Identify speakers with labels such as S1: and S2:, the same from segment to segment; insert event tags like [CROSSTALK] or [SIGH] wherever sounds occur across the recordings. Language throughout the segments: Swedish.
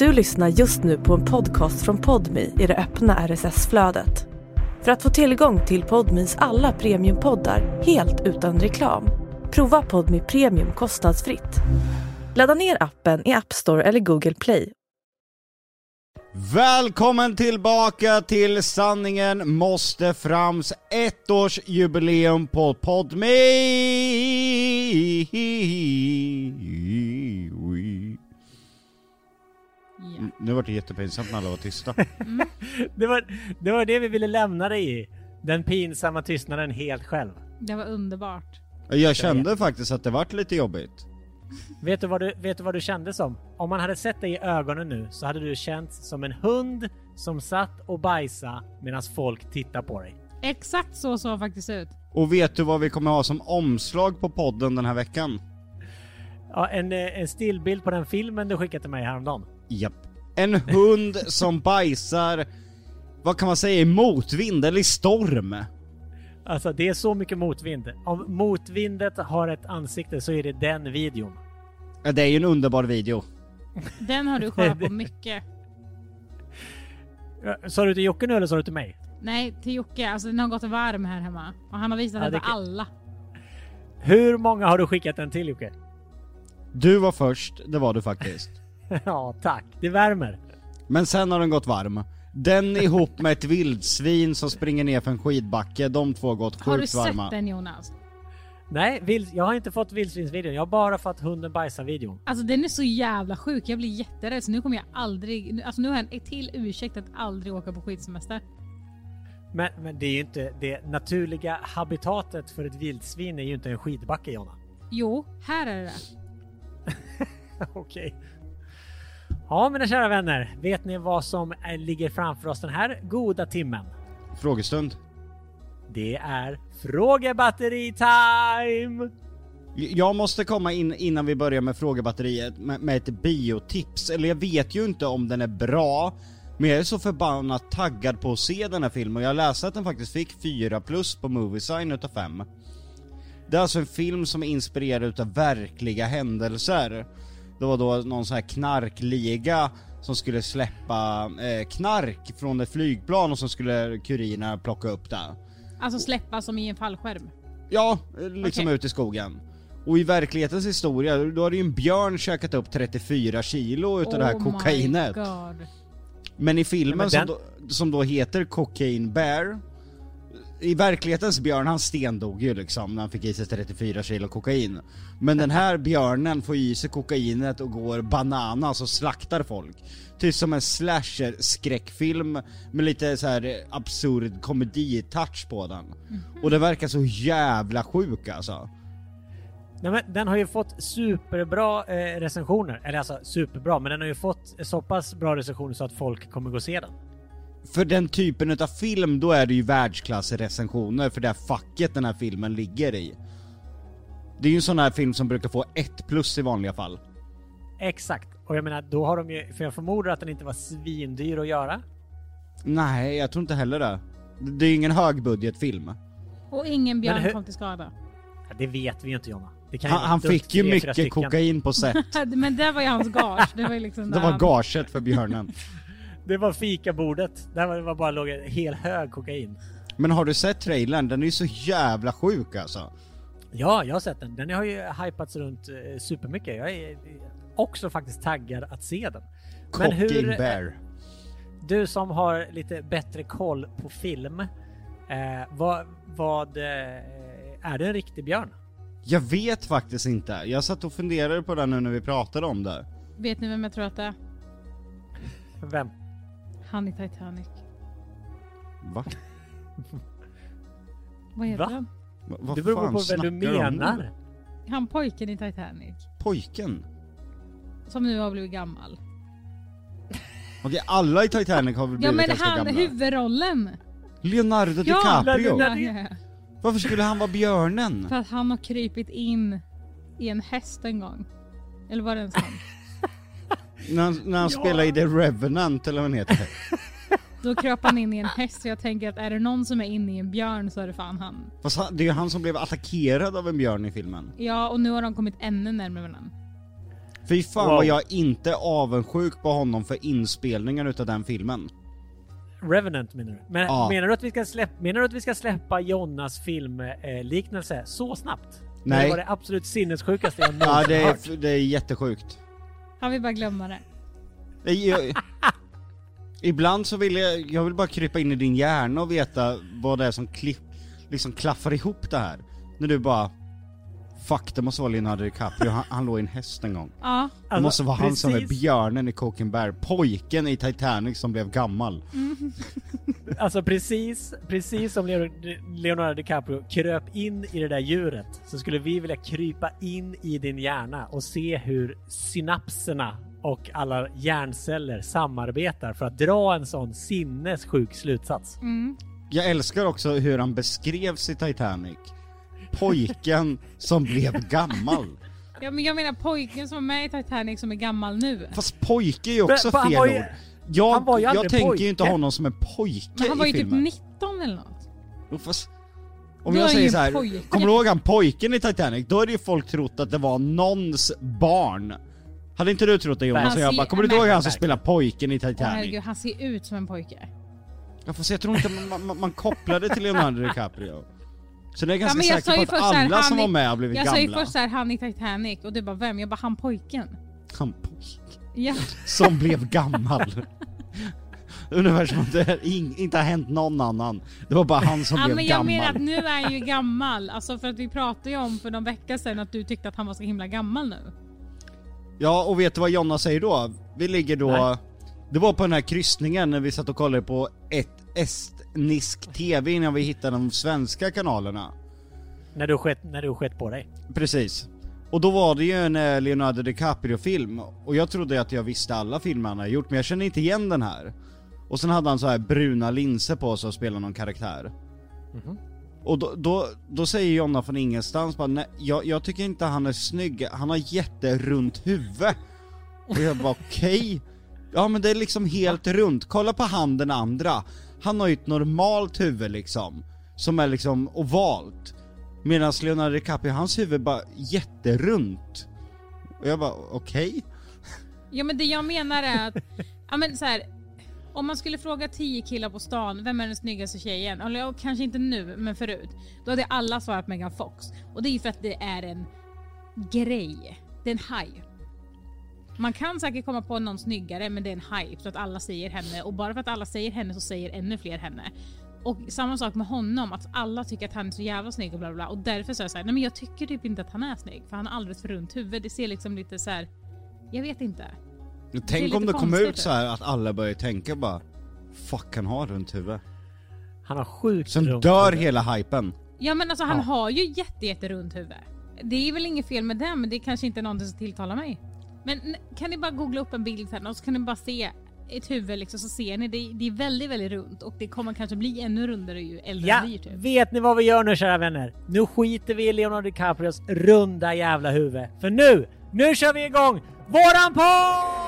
S1: Du lyssnar just nu på en podcast från Podmi i det öppna RSS-flödet. För att få tillgång till Podmis alla premiumpoddar helt utan reklam, prova Podmi Premium kostnadsfritt. Ladda ner appen i App Store eller Google Play.
S2: Välkommen tillbaka till Sanningen måste frams ettårsjubileum på Podme.
S3: Ja.
S2: Nu var det jättepinsamt när alla var tysta. [LAUGHS]
S4: Det var, det var det vi ville lämna dig i. Den pinsamma tystnaden helt själv.
S3: Det var underbart.
S2: Jag kände faktiskt att det vart lite jobbigt.
S4: Vet du, vad du, vet du vad du kände som? Om man hade sett dig i ögonen nu så hade du känts som en hund som satt och bajsa medan folk tittar på dig.
S3: Exakt så såg faktiskt ut.
S2: Och vet du vad vi kommer ha som omslag på podden den här veckan?
S4: Ja, en, eh, en stillbild på den filmen du skickade till mig häromdagen.
S2: Japp. En hund som bajsar, vad kan man säga, i motvind eller i storm?
S4: Alltså det är så mycket motvind. Om motvindet har ett ansikte så är det den videon.
S2: Ja, Det är ju en underbar video.
S3: Den har du [LAUGHS] kollat på mycket.
S4: Sa du till Jocke nu eller sa du till mig?
S3: Nej, till Jocke. Alltså den har gått varm här hemma. Och han har visat
S4: Ja,
S3: för
S4: kan-
S3: alla.
S4: Hur många har du skickat den till Jocke?
S2: Du var först, det var du faktiskt. [LAUGHS]
S4: ja, tack. Det värmer.
S2: Men sen har den gått varm. Den ihop med ett vildsvin som springer ner för en skidbacke, de två har gått
S3: Har du
S2: sjukt
S3: sett
S2: varma.
S3: den Jonas?
S4: Nej, vild, jag har inte fått vildsvinsvideon. Jag har bara fått hunden bajsa-videon.
S3: Alltså den är så jävla sjuk. Jag blir jätterädd. Så nu kommer jag aldrig... nu- Alltså nu har jag en till ursäkt att aldrig åka på skidsemester.
S4: Men, men det är ju inte det naturliga habitatet för ett vildsvin är ju inte en skidbacke Jonna.
S3: Jo, här är det. [LAUGHS]
S4: Okej. Ja mina kära vänner, vet ni vad som ligger framför oss den här goda timmen?
S2: Frågestund.
S4: Det är frågebatteri-time!
S2: Jag måste komma in innan vi börjar med frågebatteriet med, med ett biotips, eller jag vet ju inte om den är bra, men jag är så förbannat taggad på att se den här filmen och jag läste att den faktiskt fick 4 plus på Moviesign utav 5. Det är alltså en film som är inspirerad utav verkliga händelser. Det var då någon sån här knarkliga som skulle släppa eh, knark från ett flygplan och så skulle kurinerna plocka upp det.
S3: Alltså släppa som i en fallskärm.
S2: Ja, liksom
S3: Okej.
S2: ut i skogen. Och i verklighetens historia, då har ju en björn käkat upp 34 kilo utav det här
S3: Oh my
S2: kokainet.
S3: God.
S2: Men i filmen
S4: Men
S2: som,
S4: den-
S2: då, som då heter Cocaine Bear, i verklighetens björn, han stendog ju liksom när han fick i sig 34 kilo kokain. Men den här björnen får i sig kokainet och går bananas och slaktar folk. Typ som en slasher-skräckfilm med lite så här absurd komedi-touch på den. Och det verkar så jävla sjuk alltså.
S4: Nej, men den har ju fått superbra eh, recensioner. Eller alltså superbra, men den har ju fått så pass bra recensioner så att folk kommer gå och se den.
S2: För den typen utav film, då är det ju världsklassrecensioner för det här facket den här filmen ligger i. Det är ju en sån här film som brukar få ett plus i vanliga fall.
S4: Exakt. Och jag menar, då har de ju... För jag förmodar att den inte var svindyr att göra.
S2: Nej, jag tror inte heller det. Det är ju ingen högbudgetfilm.
S3: Och ingen björn
S4: hur-
S3: kom till skada.
S4: Ja, det vet vi ju inte Jonna. Det kan ju
S2: Han, han fick ju mycket kokain på set. [LAUGHS]
S3: Men det var ju hans gage. Det var liksom
S2: Det var gaget för björnen. [LAUGHS]
S4: Det var fikabordet. Där var det var bara låg en hel hög kokain.
S2: Men har du sett trailern? Den är ju så jävla sjuk alltså.
S4: Ja, jag har sett den. Den har ju hypats runt eh, supermycket. Jag är också faktiskt taggad att se den. Men hur-
S2: Cocaine Bear.
S4: Du som har lite bättre koll på film. Eh, vad, vad eh, är det en riktig björn?
S2: Jag vet faktiskt inte. Jag satt och funderade på det nu när vi pratade om det.
S3: Vet ni vem jag tror att det är?
S4: Vem?
S3: Han i Titanic.
S2: Va? [LAUGHS]
S3: Vad heter
S4: Va?
S3: han?
S2: Va- Vad
S4: det beror
S2: fan
S4: på
S2: snackar
S4: du menar.
S3: Han pojken i Titanic.
S2: Pojken?
S3: Som nu har blivit gammal.
S2: Okej, alla i Titanic har väl blivit
S3: Ja men
S2: ganska
S3: han,
S2: gamla?
S3: huvudrollen!
S2: Leonardo
S3: Ja,
S2: DiCaprio!
S3: Ja.
S2: Varför skulle han vara björnen?
S3: För att han har krypit in i en häst en gång. Eller var det en sån?
S2: När han, när han
S4: Ja.
S2: spelar i The Revenant eller vad han heter. [LAUGHS]
S3: Då kröp han in i en häst så jag tänker att är det någon som är inne i en björn så är det fan han.
S2: Fast han, det är ju han som blev attackerad av en björn i filmen.
S3: Ja och nu har de kommit ännu närmare varandra.
S2: Fy fan
S4: Wow.
S2: vad jag inte är avundsjuk på honom för inspelningen utav den filmen.
S4: Revenant menar du? Men,
S2: Ja.
S4: menar, du att vi ska släppa, menar du att vi ska släppa Jonas filmliknelse eh, liknelse så snabbt?
S2: Nej.
S4: Det var det absolut sinnessjukaste jag
S2: Ja
S4: någonsin
S2: det
S4: hört.
S2: är, det är jättesjukt.
S3: Han vill bara glömma det.
S2: Det Jag, ibland så vill jag, jag vill bara krypa in i din hjärna och veta vad det är som klipp, liksom klaffar ihop det här. När du bara Fuck det måste vara Leonardo DiCaprio, han, han låg i en häst en gång.
S3: Ja.
S2: Det
S4: Alltså,
S2: måste vara han som är
S4: precis-
S2: björnen i Coken Bear, pojken i Titanic som blev gammal. [LAUGHS]
S4: Alltså precis, precis som Leo- Leonardo DiCaprio kröp in i det där djuret så skulle vi vilja krypa in i din hjärna och se hur synapserna och alla hjärnceller samarbetar för att dra en sån sinnessjuk slutsats.
S3: Mm.
S2: Jag älskar också hur han beskrevs i Titanic. Pojken som blev gammal.
S3: ja men jag menar pojken som var med i Titanic som är gammal nu.
S2: Fast pojke är ju också
S4: Men-
S2: fel
S4: var ju-
S2: ord. Jag,
S4: han var ju
S2: jag
S4: aldrig
S2: tänker
S4: pojke.
S2: ju inte honom som en pojke
S3: Men han var ju
S2: i
S3: typ
S2: filmen.
S3: 19 eller något.
S2: Jo, fast, om
S3: Då
S2: jag säger så här,
S3: pojke.
S2: kommer du ihåg han pojken i Titanic? Då hade ju folk trott att det var någons barn. Hade inte du trott det Jonas? Och jag
S3: ser-
S2: bara, kommer du ihåg han som spelar pojken i
S3: Åh,
S2: Titanic?
S3: herregud, han ser ut som en pojke.
S2: Jag får säga, jag tror inte man, man, man kopplar det till Leonardo DiCaprio. Så det är
S3: Ja,
S2: ganska
S3: jag sa
S2: säker på att
S3: här,
S2: alla som var med har blivit
S3: Jag
S2: gamla.
S3: sa ju först såhär, han i Titanic och du bara vem? Jag bara han pojken.
S2: Han pojk.
S3: Ja.
S2: Som blev gammal. Ungefär som att det in, inte har hänt någon annan. Det var bara han som
S3: ja
S2: blev
S3: men jag
S2: gammal.
S3: menar att nu är han ju gammal. Alltså för att vi pratade ju om för någon vecka sedan att du tyckte att han var så himla gammal nu.
S2: Ja, och vet du vad Jonna säger då? Vi ligger då...
S4: Nej.
S2: Det var på den här kryssningen när vi satt och kollade på ett estnisk TV innan vi hittade de svenska kanalerna.
S4: När du skett, när du skett på dig.
S2: Precis. Och då var det ju en eh, Leonardo DiCaprio-film, och jag trodde att jag visste alla filmer han har gjort, men jag kände inte igen den här. Och sen hade han så här bruna linser på sig och spelade någon karaktär.
S4: Mhm.
S2: Och då, då, då säger Jonna från ingenstans bara, nej, jag, jag tycker inte han är snygg, han har jätterunt huvud. Och jag bara okej, ja men det är liksom helt runt, kolla på han den andra. Han har ju ett normalt huvud liksom, som är liksom ovalt. Medan Leonardo DiCaprio, hans huvud är bara jätterunt. Och jag bara okej?
S3: Ja men det jag menar är att, ja men så här. Om man skulle fråga tio killar på stan, vem är den snyggaste tjejen? Eller ja, kanske inte nu, men förut. Då hade alla svarat Megan Fox. Och det är ju för att det är en grej. Det är en hype. Man kan säkert komma på någon snyggare men det är en hype så att alla säger henne och bara för att alla säger henne så säger ännu fler henne. Och samma sak med honom, att alla tycker att han är så jävla snygg och bla bla, bla. och därför så är jag såhär, nej men jag tycker typ inte att han är snygg för han har alldeles för runt huvud. Det ser liksom lite så här. jag vet inte.
S2: Tänk
S3: lite
S2: om det kom
S3: konstigt,
S2: ut så här att alla börjar tänka bara Fuck han har runt huvud.
S4: Han har sjukt
S2: Sen
S4: runt
S2: dör
S4: huvud.
S2: hela hypen.
S3: Ja men alltså han
S4: Ja.
S3: har ju jätte, jätte runt huvud. Det är väl inget fel med det men det är kanske inte någonting som tilltalar mig. Men kan ni bara googla upp en bild sen och så kan ni bara se ett huvud liksom så ser ni det, det är väldigt, väldigt runt och det kommer kanske bli ännu rundare ju äldre
S4: Ja,
S3: blir typ.
S4: vet ni vad vi gör nu kära vänner? Nu skiter vi i Leonardo DiCaprios runda jävla huvud. För nu, nu kör vi igång våran podd!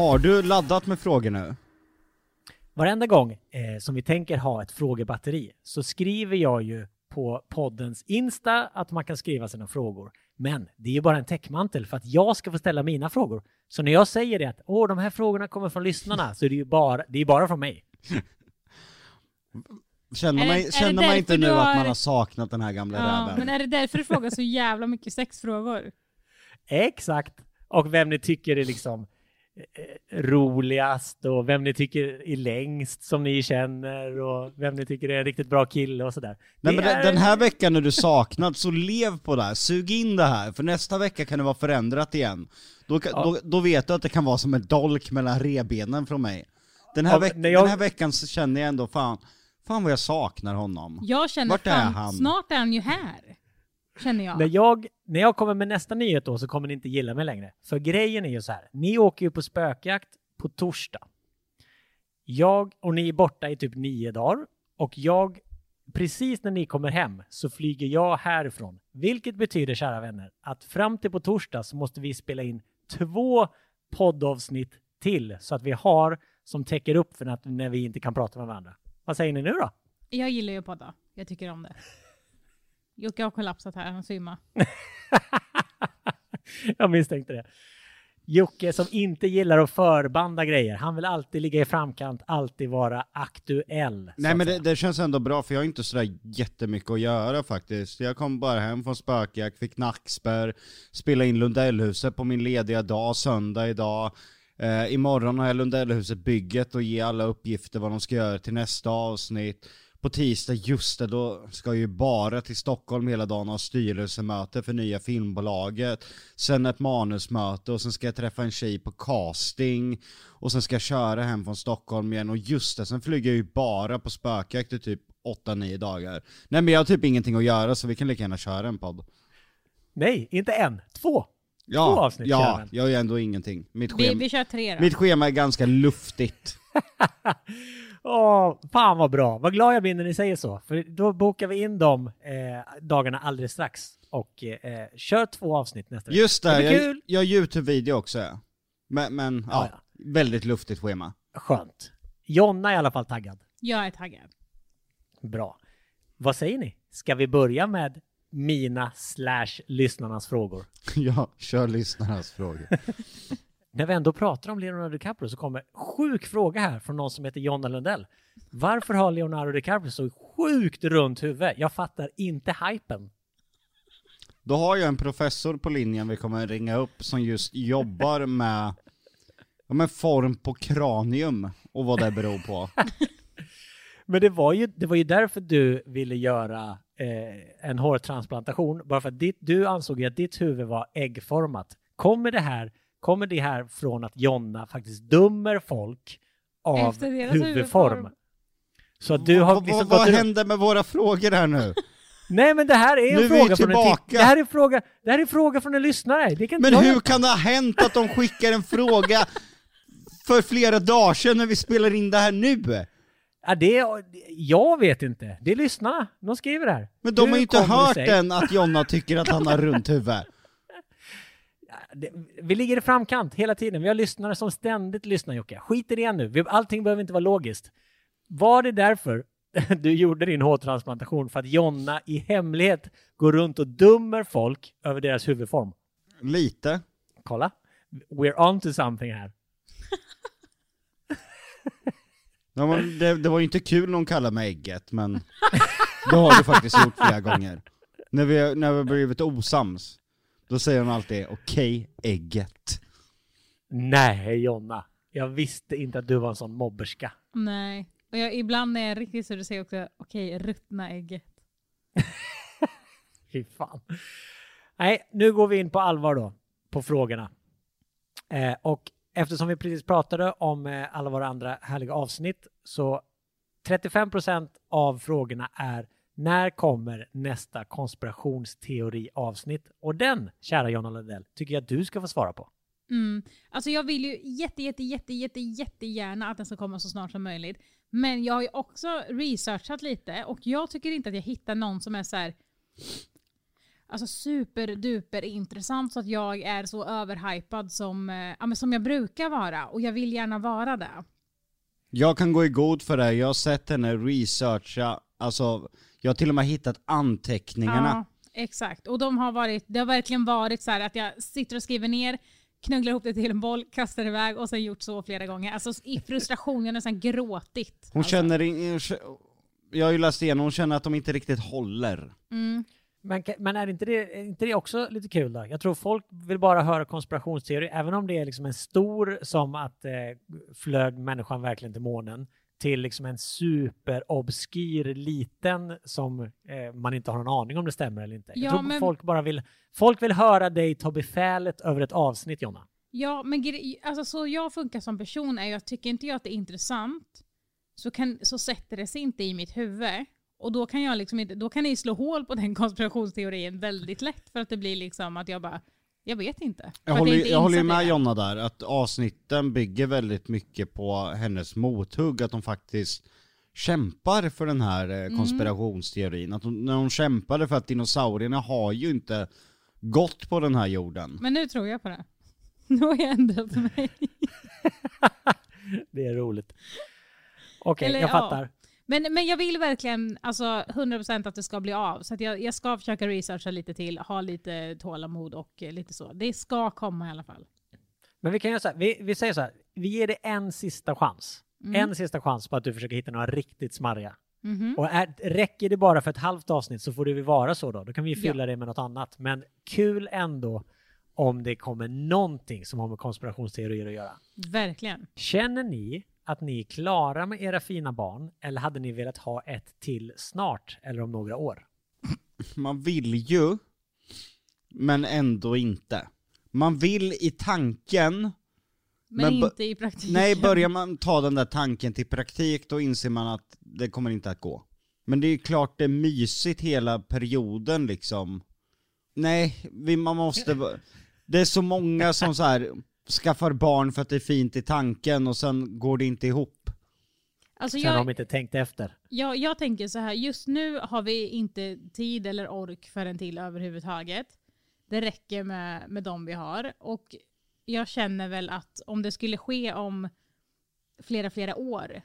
S2: Har du laddat med frågor nu?
S4: Varenda gång eh, som vi tänker ha ett frågebatteri så skriver jag ju på poddens Insta att man kan skriva sina frågor. Men det är ju bara en täckmantel för att jag ska få ställa mina frågor. Så när jag säger det att åh, de här frågorna kommer från lyssnarna så är det ju bara, det är bara från mig. [LAUGHS]
S2: Känner man,
S3: är det
S2: känner man inte nu att
S3: har-
S2: man har saknat den här gamla
S3: Ja,
S2: räven?
S3: men är det därför du frågar så jävla mycket sexfrågor? [LAUGHS]
S4: Exakt. Och vem ni tycker är liksom roligast och vem ni tycker är längst som ni känner och vem ni tycker är en riktigt bra kille och sådär.
S2: Nej
S4: Det
S2: men
S4: är-
S2: den här veckan när du saknat, så lev på det här, sug in det här, för nästa vecka kan det vara förändrat igen. Då,
S4: Ja.
S2: då, då vet du att det kan vara som en dolk mellan rebenen från mig. Den här,
S4: Ja,
S2: veck-
S4: jag-
S2: den här veckan så känner jag ändå fan, fan vad jag saknar honom.
S3: Jag känner
S2: Vart är
S3: fan,
S2: han?
S3: snart är han ju här. Känner jag.
S4: När jag, när jag kommer med nästa nyhet då så kommer ni inte gilla mig längre. För grejen är ju så här, ni åker ju på spökjakt på torsdag. Jag och ni är borta i typ nio dagar och jag, precis när ni kommer hem så flyger jag härifrån. Vilket betyder, kära vänner, att fram till på torsdag så måste vi spela in två poddavsnitt till så att vi har som täcker upp för när vi inte kan prata med varandra. Vad säger ni nu då?
S3: Jag gillar ju att podda. Jag tycker om det. Jocke har kollapsat här, han svimmar. [LAUGHS]
S4: Jag misstänkte det. Jocke som inte gillar att förbanda grejer. Han vill alltid ligga i framkant, alltid vara aktuell.
S2: Nej men det, det känns ändå bra för jag har inte sådär jättemycket att göra faktiskt. Jag kom bara hem från spökjakt, fick nackspärr, spelade in Lundellhuset på min lediga dag, söndag idag. Eh, imorgon har jag Lundellhuset bygget och ger alla uppgifter vad de ska göra till nästa avsnitt. På tisdag, just det, då ska jag ju bara till Stockholm hela dagen och ha styrelsemöte för nya filmbolaget. Sen ett manusmöte och sen ska jag träffa en tjej på casting. Och sen ska jag köra hem från Stockholm igen och just det, sen flyger jag ju bara på spökjakt i typ 8-9 dagar. Nej men jag har typ ingenting att göra så vi kan lika gärna köra en podd.
S4: Nej, inte en, två.
S2: Ja,
S4: Två avsnitt kör
S2: ja,
S4: vi.
S2: jag är ändå ingenting. Mitt
S3: Vi,
S2: schema,
S3: vi kör tre då.
S2: mitt schema är ganska luftigt. [LAUGHS]
S4: Åh, fan vad bra. Vad glad jag blir när ni säger så. För då bokar vi in de eh, dagarna alldeles strax och eh, kör två avsnitt nästa vecka.
S2: Just det, jag,
S4: kul.
S2: jag har YouTube-video också ja. Men, men ja,
S4: Ja,
S2: väldigt luftigt schema.
S4: Skönt. Jonna är i alla fall taggad.
S3: Jag är taggad.
S4: Bra. Vad säger ni? Ska vi börja med mina slash lyssnarnas frågor? [LAUGHS]
S2: Ja, kör lyssnarnas frågor. [LAUGHS]
S4: När vi ändå pratar om Leonardo DiCaprio så kommer sjuk fråga här från någon som heter Jonna Lundell. Varför har Leonardo DiCaprio så sjukt runt huvud? Jag fattar inte hypen.
S2: Då har jag en professor på linjen vi kommer ringa upp som just jobbar [LAUGHS] med, med form på kranium och vad det beror på. [LAUGHS]
S4: Men det var ju, det var ju därför du ville göra eh, en hårtransplantation, bara för att ditt, du ansåg ju att ditt huvud var äggformat. Kommer det här, kommer det här från att Jonna faktiskt dömer folk av
S3: Efter deras
S4: huvudform?
S3: huvudform.
S4: Så att du har
S2: vad,
S4: liksom
S2: vad, vad
S4: gått
S2: med våra frågor här nu? [LAUGHS]
S4: Nej men det här är en
S2: Nu är vi
S4: fråga från en
S2: tillbaka.
S4: titt- det här är fråga, det här är en fråga från en lyssnare. Det kan
S2: Men
S4: jag-
S2: hur kan det ha hänt att de skickar en fråga för flera dagar sedan när vi spelar in det här nu?
S4: Ja, det är, jag vet inte. Det är lyssnarna. De skriver det här.
S2: Men de
S4: Hur
S2: har ju inte hört än att Jonna tycker att han har [LAUGHS] runt huvud.
S4: Det- Vi ligger i framkant hela tiden. Vi har lyssnare som ständigt lyssnar Jocke. Skit i det nu. Vi- Allting behöver inte vara logiskt. Var det därför [LAUGHS] du gjorde din hårtransplantation? För att Jonna i hemlighet går runt och dömer folk över deras huvudform?
S2: Lite.
S4: Kolla. We're on to something här. [LAUGHS]
S2: Ja, men det, det var ju inte kul när hon kallade mig ägget, men [LAUGHS] det har du faktiskt gjort flera gånger. När vi, när vi blivit osams, då säger hon alltid okej, ägget.
S4: Nej Jonna. Jag visste inte att du var en sån mobberska.
S3: Nej. Och jag, ibland när jag är riktigt så du säger också okej, ruttna ägget. [LAUGHS]
S4: Fy fan. Nej, nu går vi in på allvar då, på frågorna. Eh, och eftersom vi precis pratade om eh, alla våra andra härliga avsnitt så 35% av frågorna är när kommer nästa konspirationsteori-avsnitt? Och den, kära Jonna Lundell, tycker jag att du ska få svara på.
S3: Mm. Alltså jag vill ju jätte, jätte, jätte, jätte, jättegärna att den ska komma så snart som möjligt. Men jag har ju också researchat lite och jag tycker inte att jag hittar någon som är så här alltså superduper intressant så att jag är så överhypad som, eh, ja, men som jag brukar vara. Och jag vill gärna vara det.
S2: Jag kan gå i god för det, jag har sett henne researcha, alltså, jag har till och med hittat anteckningarna.
S3: Ja, exakt. Och de har varit, det har verkligen varit så här att jag sitter och skriver ner, knögglar ihop det till en boll, kastar iväg och sen gjort så flera gånger. Alltså i frustration, jag har nästan gråtit.
S2: Hon
S3: alltså.
S2: känner, jag har ju läst igenom, hon känner att de inte riktigt håller.
S3: Mm.
S4: Men, men är, inte det, är inte det också lite kul då? Jag tror folk vill bara höra konspirationsteori, även om det är liksom en stor som att eh, flög människan verkligen till månen, till liksom en superobskyr liten som eh, man inte har någon aning om det stämmer eller inte.
S3: Ja,
S4: Jag tror
S3: men-
S4: folk bara vill, folk vill höra dig ta befälet över ett avsnitt Jonna.
S3: Ja, men alltså, så jag funkar som person är att tycker inte jag att det är intressant så, kan, så sätter det sig inte i mitt huvud. Och då kan jag liksom inte, då kan ni slå hål på den [LAUGHS] konspirationsteorin väldigt lätt för att det blir liksom att jag bara, jag vet inte.
S2: Jag håller,
S3: inte
S2: jag håller med. Jonna där, att avsnitten bygger väldigt mycket på hennes mothugg, att hon faktiskt kämpar för den här
S3: Mm.
S2: eh, konspirationsteorin. Att hon, när hon kämpade för att dinosaurierna har ju inte gått på den här jorden.
S3: Men nu tror jag på det. [LAUGHS] Nu har jag ändrat mig. [LAUGHS]
S4: Det är roligt. Okej,
S3: Eller,
S4: jag
S3: ja.
S4: fattar.
S3: Men, men jag vill verkligen alltså 100% att det ska bli av. Så att jag, jag ska försöka researcha lite till, ha lite tålamod och eh, lite så. Det ska komma i alla fall.
S4: Men vi kan göra så här, vi, vi säger så här, vi ger dig en sista chans.
S3: Mm.
S4: En sista chans på att du försöker hitta några riktigt smarriga.
S3: Mhm.
S4: Och är, räcker det bara för ett halvt avsnitt så får det väl vara så då. Då kan vi fylla
S3: Ja.
S4: det med något annat. Men kul ändå om det kommer någonting som har med konspirationsteorier att göra.
S3: Verkligen.
S4: Känner ni att ni är klara med era fina barn eller hade ni velat ha ett till snart eller om några år? [CLEARS THROAT]
S2: Man vill ju, men ändå inte. Man vill i tanken,
S3: Men,
S2: Men
S3: inte i praktiken.
S2: nej börjar man ta den där tanken till praktik då inser man att det kommer inte att gå. Men det är klart det är mysigt hela perioden liksom. Nej, vi, man måste... Det är så många som så här skaffar barn för att det är fint i tanken och sen går det inte ihop.
S3: Alltså
S4: Sen har
S3: jag,
S4: de inte tänkt efter.
S3: jag, jag tänker så här, just nu har vi inte tid eller ork för en till överhuvudtaget. Det räcker med, med de vi har. Och jag känner väl att om det skulle ske om flera, flera år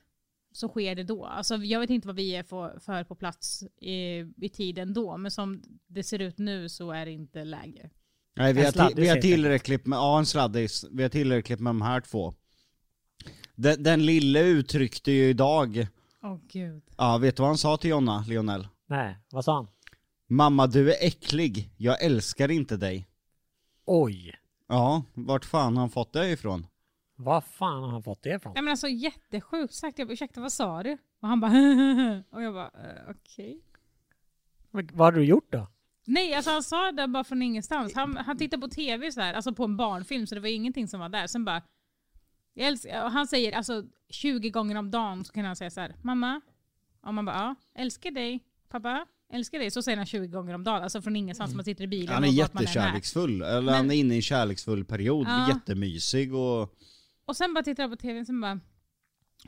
S3: så sker det då. Alltså jag vet inte vad vi är för, för på plats i, i tiden då, men som det ser ut nu så är det inte läge.
S2: Nej, vi har, vi har tillräckligt med, ja en sladdis, vi har tillräckligt med de här två. Den, den lille uttryckte ju idag,
S3: Åh gud.
S2: ja vet du vad han sa till Jonna, Lionel?
S4: Nej, vad sa han?
S2: Mamma du är äcklig, jag älskar inte dig.
S4: Oj,
S2: Ja, vart fan har han fått det ifrån?
S4: var fan har han fått det ifrån?
S3: Nej men alltså jättesjukt sagt. Jag bara, ursäkta vad sa du? Och han bara [LAUGHS] och jag bara eh, okej.
S4: Men Vad har du gjort då?
S3: Nej alltså han sa det bara från ingenstans. Han, han tittade på tv så här, alltså på en barnfilm så det var ingenting som var där. Sen bara jag älskar, han säger alltså 20 gånger om dagen så kan han säga så här mamma. Och man bara ja, älskar dig. Pappa, älskar dig. Så säger han 20 gånger om dagen. Alltså från ingenstans man sitter i bilen
S2: Han är jättekärleksfull, eller han
S3: Men-
S2: är inne i en kärleksfull period,
S3: Ja.
S2: jättemysig och...
S3: Och sen bara tittar jag på tvn och bara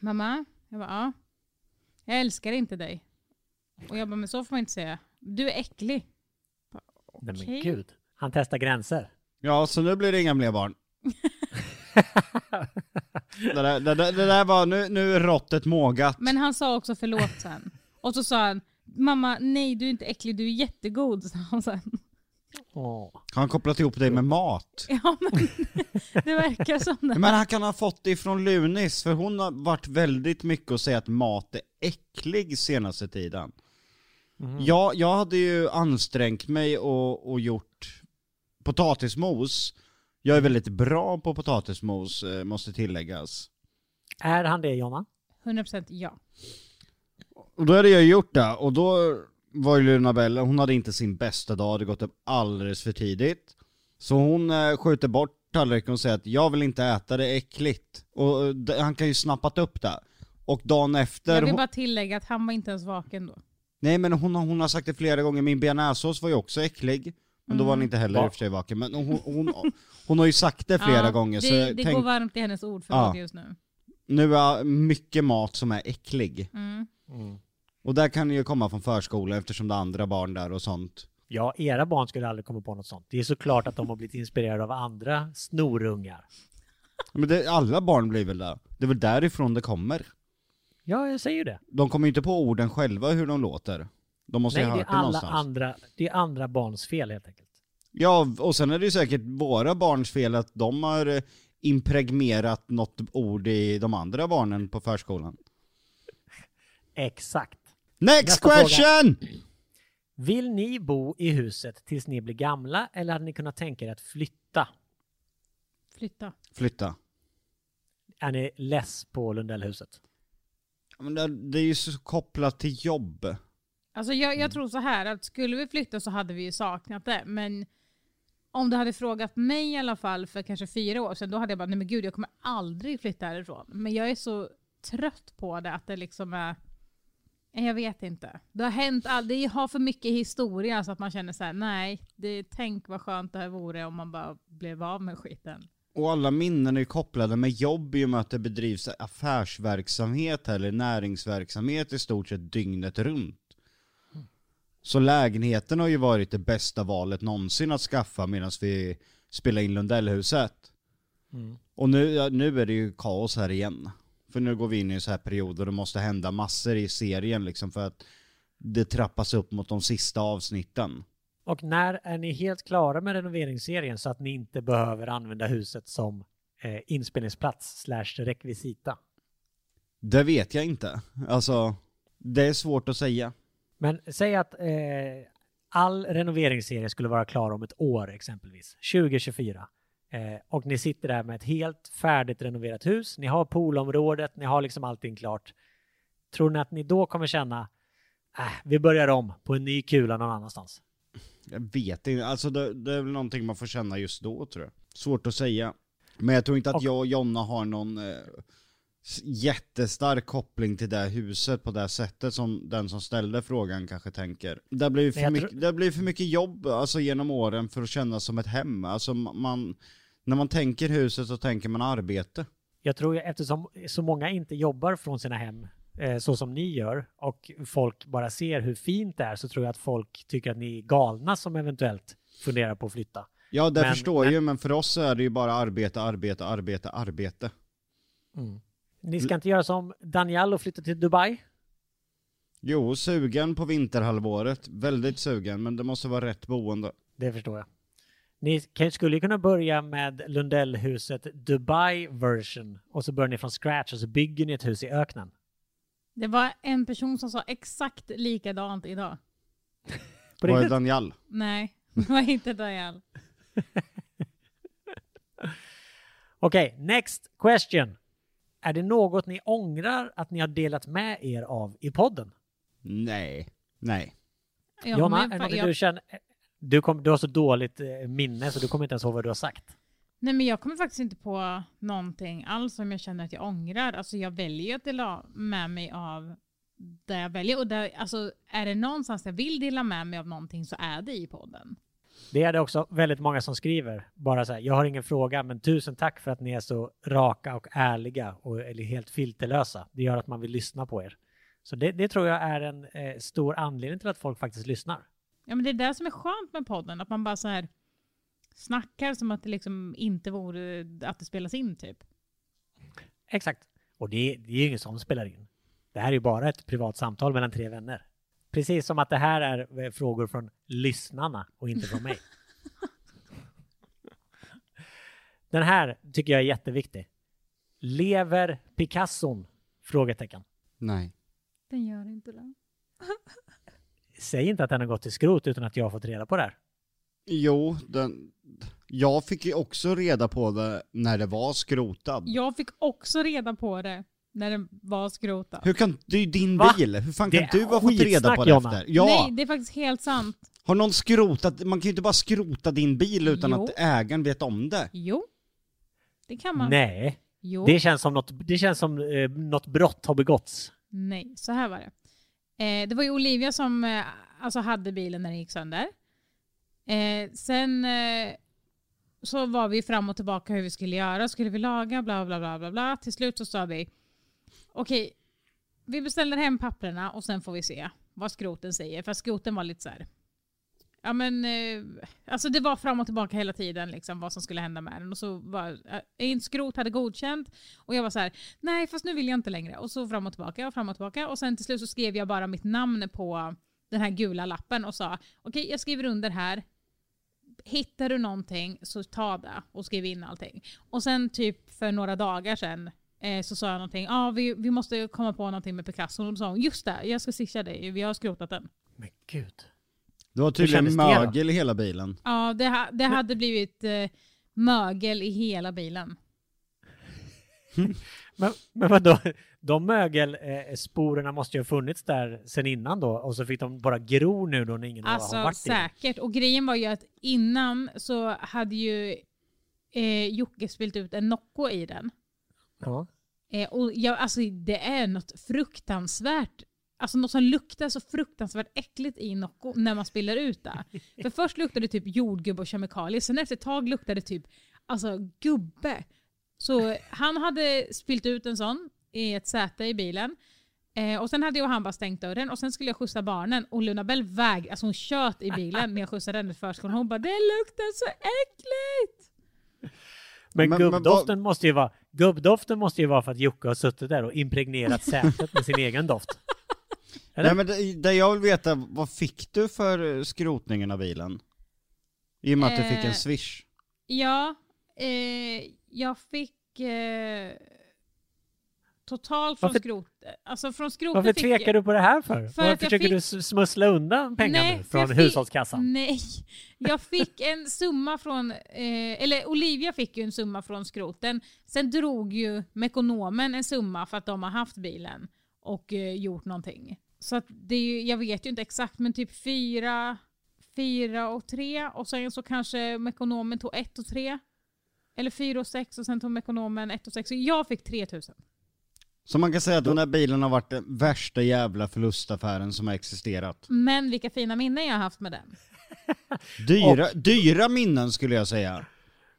S3: Mamma? Jag bara ja. Jag älskar inte dig. Och jag bara men så får man inte säga. Du är äcklig.
S4: Nej
S3: Okej.
S4: men gud. Han testar gränser.
S2: Ja, så nu blir det inga fler barn. [LAUGHS] det, där, det, där, det där var, nu, nu är råttet mågat.
S3: Men han sa också förlåt sen. Och så sa han Mamma, nej du är inte äcklig, du är jättegod, sa han sen.
S4: Åh.
S2: Har han kopplat ihop dig med mat? [LAUGHS]
S3: Ja men det verkar som det.
S2: Men han kan ha fått det ifrån Lunis, för hon har varit väldigt mycket att säga att mat är äcklig senaste tiden.
S4: Mhm.
S2: Jag, jag hade ju ansträngt mig och, och gjort potatismos. Jag är väldigt bra på potatismos, eh, måste tilläggas.
S4: Är han det Jonna?
S3: 100% ja.
S2: Och då hade jag gjort det, och då var ju Luna Bell, hon hade inte sin bästa dag, hade gått upp alldeles för tidigt. Så hon eh, skjuter bort tallriken och säger att jag vill inte äta, det är äckligt. Och eh, han kan ju snappat upp det. Och dagen efter...
S3: Jag vill bara tillägga att han var inte ens vaken då.
S2: Nej men hon, har- hon har sagt det flera gånger, min bearnaisesås var ju också äcklig. Men då var han inte heller
S4: Va?
S2: i och för sig vaken. Men hon, hon, hon har ju sagt det flera
S3: Ja,
S2: gånger, så
S3: det,
S2: jag
S3: det
S2: tänk,
S3: går varmt i hennes ord förlåt
S2: Ja.
S3: just nu.
S2: nu är mycket mat som är äcklig.
S3: Mm.
S2: Och där kan det ju komma från förskolan eftersom det är andra barn där och sånt.
S4: Ja, era barn skulle aldrig komma på något sånt. Det är såklart att de har blivit inspirerade av andra snorungar.
S2: Men det, alla barn blir väl det? Det är väl därifrån det kommer?
S4: Ja, jag säger det.
S2: De kommer ju inte på orden själva hur de låter. De måste
S4: Nej,
S2: ha
S4: det är
S2: hört det
S4: alla
S2: någonstans.
S4: andra, det är andra barns fel helt enkelt.
S2: Ja, och sen är det ju säkert våra barns fel att de har eh, impregnerat något ord i de andra barnen på förskolan.
S4: Exakt.
S2: Next
S4: Nästa fråga.
S2: question!
S4: Vill ni bo i huset tills ni blir gamla eller hade ni kunnat tänka er att flytta?
S3: Flytta.
S2: Flytta.
S4: Är ni less på Lundellhuset?
S2: Men det, det är ju så kopplat till jobb.
S3: Alltså jag,
S2: Mm.
S3: jag tror så här att skulle vi flytta så hade vi ju saknat det. Men om du hade frågat mig i alla fall för kanske fyra år sedan, då hade jag bara, nej men gud jag kommer aldrig flytta härifrån. Men jag är så trött på det att det liksom är, jag vet inte. Det har hänt, all, det har för mycket historia så att man känner så här: nej, det, tänk vad skönt det här vore om man bara blev av med skiten.
S2: Och alla minnen är kopplade med jobb i och med att det bedrivs affärsverksamhet eller näringsverksamhet i stort sett dygnet runt. Så lägenheten har ju varit det bästa valet någonsin att skaffa medan vi spelar in Lundellhuset.
S4: Mm.
S2: Och nu, nu är det ju kaos här igen. För nu går vi in i en så här period och det måste hända massor i serien liksom för att det trappas upp mot de sista avsnitten.
S4: Och när är ni helt klara med renoveringsserien så att ni inte behöver använda huset som eh, inspelningsplats slash rekvisita?
S2: Det vet jag inte. Alltså, det är svårt att säga.
S4: Men säg att eh, all renoveringsserie skulle vara klar om ett år exempelvis, 2024. Eh, och ni sitter där med ett helt färdigt renoverat hus, ni har poolområdet, ni har liksom allting klart. Tror ni att ni då kommer känna, äh, vi börjar om på en ny kula någon annanstans?
S2: Jag vet inte, alltså det, det är väl någonting man får känna just då tror jag. Svårt att säga. Men jag tror inte att
S4: Och-
S2: jag och Jonna har någon eh, jättestark koppling till det huset på det sättet som den som ställde frågan kanske tänker. Det blir för, mycket,
S4: tror-
S2: det blir för mycket jobb alltså genom åren för att kännas som ett hem. Alltså man, när man tänker huset så tänker man arbete.
S4: Jag tror eftersom så många inte jobbar från sina hem så som ni gör och folk bara ser hur fint det är så tror jag att folk tycker att ni är galna som eventuellt funderar på att flytta.
S2: Ja det
S4: Men-
S2: förstår jag ju men för oss är det ju bara arbete, arbete, arbete, arbete.
S4: Ni ska inte göra som Daniel och flytta till Dubai?
S2: Jo, sugen på vinterhalvåret. Väldigt sugen, men det måste vara rätt boende.
S4: Det förstår jag. Ni skulle ju kunna börja med Lundellhuset Dubai version och så börjar ni från scratch och så bygger ni ett hus i öknen.
S3: Det var en person som sa exakt likadant idag. [LAUGHS]
S4: På
S2: Vad är
S4: riktigt?
S2: Daniel?
S3: Nej, det var inte Daniel. [LAUGHS]
S4: Okej, next question. Är det något ni ångrar att ni har delat med er av i podden?
S2: Nej. Nej.
S3: Jag
S4: Jonna,
S3: kommer-
S4: är det något
S3: jag-
S4: du känner? Du, kom, du har så dåligt eh, minne så du kommer inte ens ihåg vad du har sagt.
S3: Nej men jag kommer faktiskt inte på någonting alls som jag känner att jag ångrar. Alltså jag väljer att dela med mig av det jag väljer. Och där, alltså, är det någonstans jag vill dela med mig av någonting så är det i podden.
S4: Det är det också väldigt många som skriver. Bara så här, jag har ingen fråga, men tusen tack för att ni är så raka och ärliga och eller helt filterlösa. Det gör att man vill lyssna på er. Så det, det tror jag är en eh, stor anledning till att folk faktiskt lyssnar.
S3: Ja men det är det som är skönt med podden. Att man bara så här snackar som att det liksom inte vore att det spelas in typ.
S4: Exakt. Och det, det är ju ingen som spelar in. Det här är ju bara ett privat samtal mellan tre vänner. Precis som att det här är eh, frågor från lyssnarna och inte från mig. [LAUGHS] Den här tycker jag är jätteviktig. Lever Picasson? Frågetecken.
S2: Nej.
S3: Den gör inte det.
S4: Säg inte att den har gått till skrot utan att jag har fått reda på det här.
S2: Jo, den... Jag fick ju också reda på det när det var skrotad.
S3: Jag fick också reda på det när den var skrotad.
S2: Hur kan... Det är ju din
S4: Va?
S2: bil. Hur fan
S4: Det
S2: kan
S4: är
S2: du ha fått reda
S4: skitsnack,
S2: på det
S4: Jonna.
S2: efter? Ja!
S3: Nej, det är faktiskt helt sant.
S2: Har någon skrotat... Man kan ju inte bara skrota din bil utan
S3: Jo.
S2: att ägaren vet om det.
S3: Jo. Det kan man.
S4: Nej,
S3: Jo.
S4: det känns som något, det känns som eh, något brott har begåtts.
S3: Nej, så här var det. Eh, det var ju Olivia som eh, alltså hade bilen när den gick sönder. Eh, sen eh, så var vi fram och tillbaka hur vi skulle göra. Skulle vi laga? Bla bla bla bla bla. Till slut så sa vi okej, vi beställer hem papperna och sen får vi se vad skroten säger. För skroten var lite så här. Ja men, eh, alltså det var fram och tillbaka hela tiden liksom vad som skulle hända med den. Och så var, eh, en skrot hade godkänt och jag var så här, nej fast nu vill jag inte längre. Och så fram och tillbaka och fram och tillbaka. Och sen till slut så skrev jag bara mitt namn på den här gula lappen och sa, okej jag skriver under här. Hittar du någonting så ta det och skriv in allting. Och sen typ för några dagar sedan eh, så sa jag någonting, ja ah, vi, vi måste komma på någonting med Picasso. Och då sa hon, just det, jag ska swisha dig, vi har skrotat den.
S4: Men gud.
S2: Det var tydligen mögel i hela bilen.
S3: Ja, det, ha, det hade blivit eh, mögel i hela bilen. [LAUGHS]
S4: Men, men vadå? De mögelsporerna måste ju ha funnits där sen innan då och så fick de bara gro nu då när ingen har
S3: Alltså
S4: varit i dem.
S3: säkert. Och grejen var ju att innan så hade ju eh, Jocke spilt ut en Nocco i den.
S4: Ja.
S3: Eh, och jag, alltså det är något fruktansvärt, alltså något som luktar så fruktansvärt äckligt i Nocco när man spiller ut det. [LAUGHS] För först luktade det typ jordgubb och kemikalier, sen efter ett tag luktade det typ alltså gubbe. Så han hade spilt ut en sån i ett säte i bilen. Eh, och sen hade jag och han bara stängt dörren och sen skulle jag skjutsa barnen och Luna Bell väg, alltså hon tjöt i bilen när jag skjutsade henne till förskolan. Hon bara “det luktar så äckligt”.
S4: Men,
S2: Men- men
S4: gubbdoften måste ju vara gubbdoften måste ju vara för att Jocke har suttit där och impregnerat sätet med sin egen doft. Eller?
S2: Nej men det, det jag vill veta, vad fick du för eh, skrotningen av bilen? I och med att du fick
S3: Eh,
S2: en swish.
S3: Ja, eh, jag fick eh, totalt från
S4: Varför-
S3: skrot... Alltså från skrotet
S4: Varför
S3: fick
S4: tvekar
S3: jag...
S4: du på det här för?
S3: För
S4: Varför försöker
S3: fick-
S4: du smussla undan pengar
S3: Nej,
S4: nu från
S3: fick-
S4: hushållskassan?
S3: Nej, jag fick en summa från, eh, eller Olivia fick ju en summa från skroten. Sen drog ju Mekonomen en summa för att de har haft bilen och eh, gjort någonting. Så att det är ju, jag vet ju inte exakt men typ fyra, fyra och tre och sen så kanske Mekonomen tog ett och tre. Eller fyra och sex och sen tog Mekonomen ett och sex. Så jag fick 3000.
S2: Så man kan säga att den här bilen har varit den värsta jävla förlustaffären som har existerat.
S3: Men vilka fina minnen jag har haft med den. [LAUGHS]
S2: Dyra, dyra minnen skulle jag säga.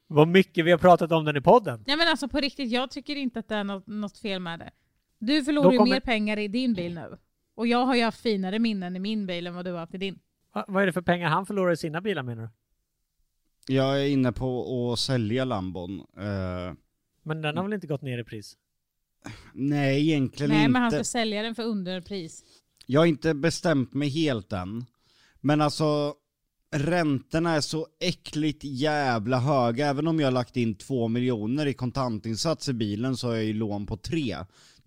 S4: Vad mycket vi har pratat om den i podden.
S3: Nej men alltså på riktigt, jag tycker inte att det är något, något fel med det. Du förlorar
S4: Då
S3: ju
S4: kommer-
S3: mer pengar i din bil nu. Och jag har ju haft finare minnen i min bil än vad du har haft i din.
S4: Va- Vad är det för pengar han förlorar i sina bilar menar du?
S2: Jag är inne på att sälja Lambon. Eh,
S4: Men den har väl inte gått ner i pris?
S2: nej, egentligen
S3: Nej
S2: inte.
S3: men han ska sälja den för underpris.
S2: Jag har inte bestämt mig helt än. Men alltså, räntorna är så äckligt jävla höga. Även om jag har lagt in två miljoner i kontantinsats i bilen så har jag ju lån på tre.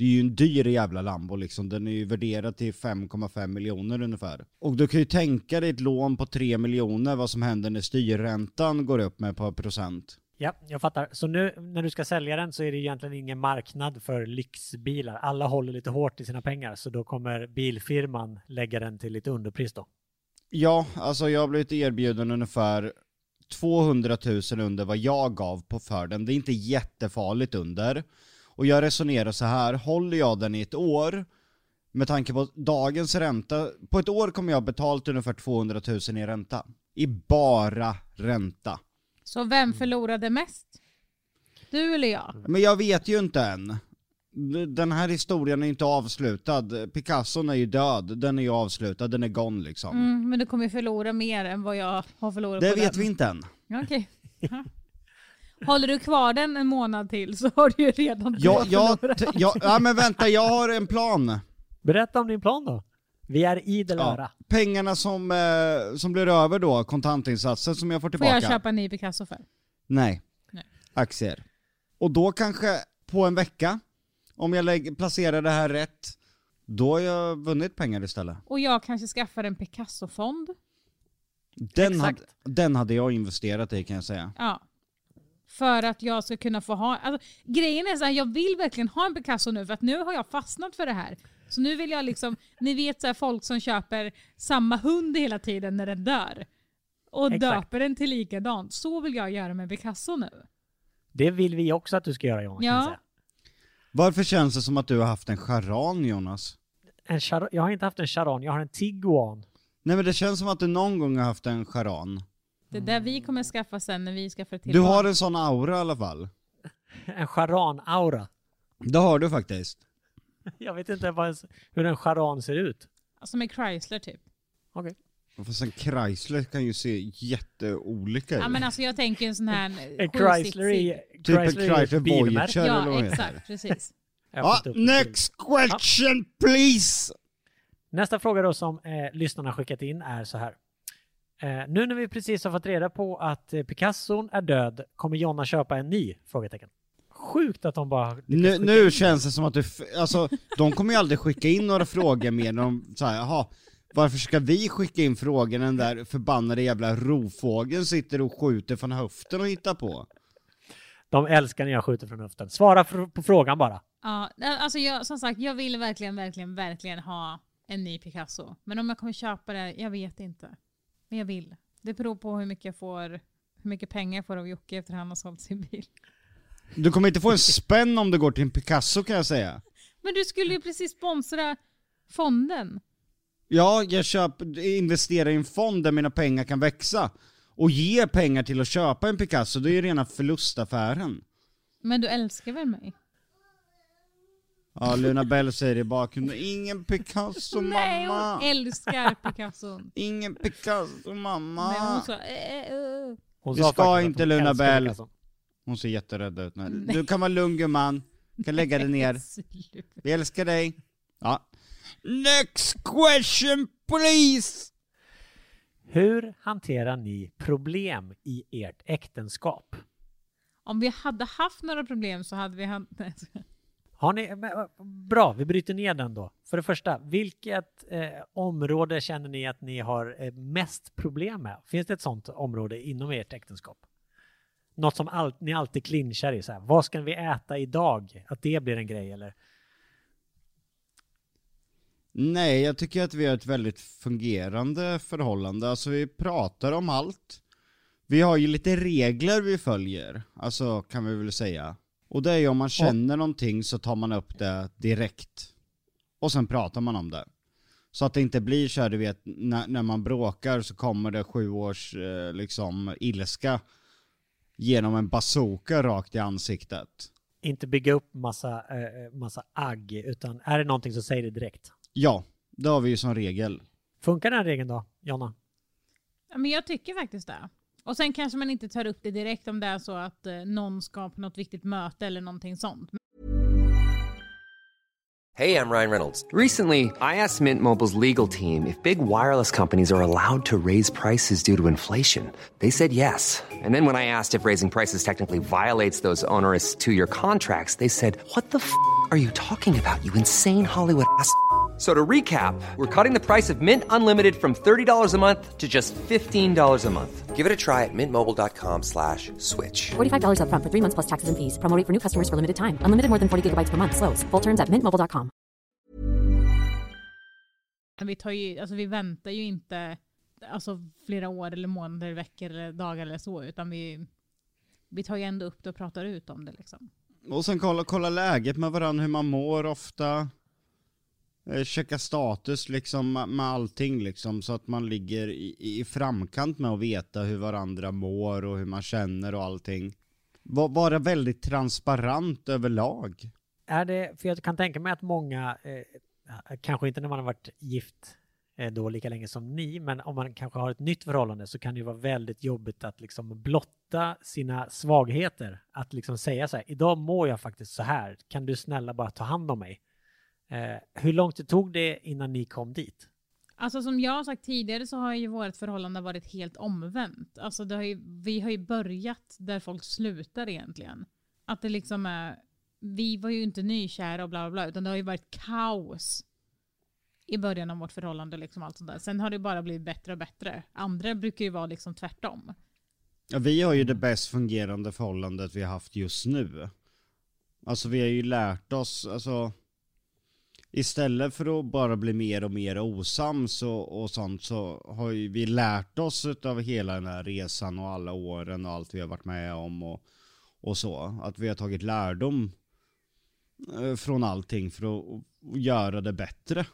S2: Det är ju en dyr jävla Lambo liksom. Den är ju värderad till 5,5 miljoner ungefär. Och du kan ju tänka dig ett lån på 3 miljoner, vad som händer när styrräntan går upp med ett par procent.
S4: Ja, jag fattar. Så nu när du ska sälja den så är det egentligen ingen marknad för lyxbilar. Alla håller lite hårt i sina pengar så då kommer bilfirman lägga den till lite underpris då.
S2: Ja, alltså jag har blivit erbjuden ungefär 200 000 under vad jag gav på för den. Det är inte jättefarligt under. Och jag resonerar så här, håller jag den i ett år, med tanke på dagens ränta, på ett år kommer jag ha betalt ungefär 200 000 i ränta. I bara ränta.
S3: Så vem förlorade mest? Du eller jag?
S2: Men jag vet ju inte än. Den här historien är inte avslutad. Picasson är ju död, den är ju avslutad, den är gone liksom.
S3: Mm, men du kommer ju förlora mer än vad jag har förlorat
S2: Det
S3: på
S2: vet
S3: den.
S2: vi inte än.
S3: Okej. Ja. Håller du kvar den en månad till så har du ju redan
S2: Ja, ja,
S3: förlorat.
S2: t- ja, ja men vänta, jag har en plan.
S4: Berätta om din plan då. Vi är idel öra.
S2: Ja, pengarna som, eh, som blir över då, kontantinsatsen som jag får
S3: Får
S2: tillbaka.
S3: jag köpa en ny Picasso för?
S2: Nej.
S3: Nej.
S2: Aktier. Och då kanske på en vecka, om jag lägger, placerar det här rätt, då har jag vunnit pengar istället.
S3: Och jag kanske skaffar en Picasso-fond.
S2: Den, hade,
S4: Exakt.
S2: den hade jag investerat i kan jag säga.
S3: Ja. För att jag ska kunna få ha... Alltså, grejen är så här, jag vill verkligen ha en Picasso nu för att nu har jag fastnat för det här. Så nu vill jag liksom, ni vet så här, folk som köper samma hund hela tiden när den dör. Och
S4: Exakt.
S3: döper den till likadant. Så vill jag göra med Picasso nu.
S4: Det vill vi också att du ska göra Jonas.
S3: Ja.
S2: Varför känns det som att du har haft en charan Jonas?
S4: En char- jag har inte haft en charan, jag har en tiguan.
S2: Nej men det känns som att du någon gång har haft en charan.
S3: Det är där vi kommer skaffa sen när vi skaffar till
S2: Du
S3: barn.
S2: har en sån aura i alla fall. [LAUGHS]
S4: En charan-aura.
S2: Det har du faktiskt. [LAUGHS]
S4: Jag vet inte ens- hur en charan ser ut.
S3: Som en Chrysler typ.
S4: Okej.
S2: Fast en Chrysler kan ju se jätteolika ut.
S3: Ja men alltså jag tänker en sån här [LAUGHS]
S4: En
S3: sju
S4: Chrysler i...
S2: Typ en
S4: Chrysler.
S2: Voyager. eller vad
S3: Ja exakt, precis.
S2: Ja,
S4: till.
S2: next question please!
S4: Nästa fråga då som eh, lyssnarna skickat in är så här. Eh, nu när vi precis har fått reda på att eh, Picasson är död, kommer Jonna köpa en ny? Frågetecken. Sjukt att de bara...
S2: Nu, nu
S4: in.
S2: känns det som att du, alltså de kommer ju aldrig skicka in några frågor mer de säger jaha, varför ska vi skicka in frågor den där förbannade jävla rovfågeln sitter och skjuter från höften och hittar på?
S4: De älskar när jag skjuter från höften. Svara fr- på frågan bara.
S3: Ja, alltså jag, som sagt, jag vill verkligen, verkligen, verkligen ha en ny Picasso. Men om jag kommer köpa det, jag vet inte. Men jag vill. Det beror på hur mycket jag får, hur mycket pengar jag får av Jocke efter han har sålt sin bil.
S2: Du kommer inte få en spänn om det går till en Picasso kan jag säga.
S3: Men du skulle ju precis sponsra fonden.
S2: Ja, jag köp, investerar i en fond där mina pengar kan växa. Och ge pengar till att köpa en Picasso, det är ju rena förlustaffären.
S3: Men du älskar väl mig?
S2: Ja, Luna Bell säger i bakgrunden, ingen Picasso
S3: Nej,
S2: mamma!
S3: hon älskar Picasso.
S2: Ingen Picasso mamma!
S3: Men hon sa... Eh, eh.
S4: Hon
S2: Vi
S4: sa
S2: ska
S4: faktiskt att
S2: inte
S4: hon
S2: Luna
S4: älskar
S2: Bell.
S4: Picasson.
S2: Hon ser jätterädd ut nu. Du kan vara lugn gumman, du kan lägga dig ner.
S3: Sluta.
S2: Vi älskar dig. Ja. Next question please!
S4: Hur hanterar ni problem i ert äktenskap?
S3: Om vi hade haft några problem så hade vi haft... [LAUGHS]
S4: Har ni, bra, vi bryter ner den då. För det första, vilket eh, område känner ni att ni har eh, mest problem med? Finns det ett sånt område inom ert äktenskap? Något som all, ni alltid clinchar i, så här, vad ska vi äta idag? Att det blir en grej eller?
S2: Nej, jag tycker att vi har ett väldigt fungerande förhållande. Alltså vi pratar om allt. Vi har ju lite regler vi följer, alltså kan vi väl säga. Och det är ju om man känner någonting så tar man upp det direkt. Och sen pratar man om det. Så att det inte blir så här, du vet, när, när man bråkar så kommer det sju års eh, liksom ilska genom en bazooka rakt i ansiktet.
S4: Inte bygga upp massa, eh, massa agg, utan är det någonting så säg det direkt.
S2: Ja, det har vi ju som regel.
S4: Funkar den regeln då, Jonna?
S3: Ja, men jag tycker faktiskt det. Och sen kanske man inte tar upp det direkt om det är så att eh, någon ska på något viktigt möte eller någonting sånt.
S5: Hey, I'm Ryan Reynolds. Recently, I asked Mint Mobile's legal team if big wireless companies are allowed to raise prices due to inflation. They said yes. And then when I asked if raising prices technically violates those onerous two year contracts, they said, What the f are you talking about, you insane Hollywood ass? So to recap, we're cutting the price of Mint Unlimited from $30 a month to just $15 a month. Give it a try at mintmobile.com slash switch.
S6: $45 upfront for three months plus taxes and fees. Promo rate for new customers for limited time. Unlimited more than 40 gigabytes per month. Slows. Full terms at mintmobile.com.
S3: Vi, tar ju, alltså vi väntar ju inte alltså flera år eller månader, veckor eller dagar eller så, utan vi, vi tar ju ändå upp det och pratar ut om det liksom.
S2: Och sen kolla, kolla läget med varandra, hur man mår ofta. Eh, checka status liksom med allting liksom, så att man ligger i, i framkant med att veta hur varandra mår och hur man känner och allting. Vara väldigt transparent överlag.
S4: Är det, för jag kan tänka mig att många, eh, kanske inte när man har varit gift eh, då lika länge som ni, men om man kanske har ett nytt förhållande så kan det ju vara väldigt jobbigt att liksom blotta sina svagheter. Att liksom säga så här, idag mår jag faktiskt så här, kan du snälla bara ta hand om mig? Eh, hur långt det tog det innan ni kom dit?
S3: Alltså som jag har sagt tidigare så har ju vårt förhållande varit helt omvänt. Alltså det har ju, vi har ju börjat där folk slutar egentligen. Att det liksom är, vi var ju inte nykära och bla bla bla, utan det har ju varit kaos i början av vårt förhållande. Liksom allt sånt där. Sen har det bara blivit bättre och bättre. Andra brukar ju vara liksom tvärtom.
S2: Ja, vi har ju det bäst fungerande förhållandet vi har haft just nu. Alltså vi har ju lärt oss, alltså Istället för att bara bli mer och mer osams och, och sånt så har ju vi lärt oss av hela den här resan och alla åren och allt vi har varit med om och, och så. Att vi har tagit lärdom eh, från allting för att att göra det bättre.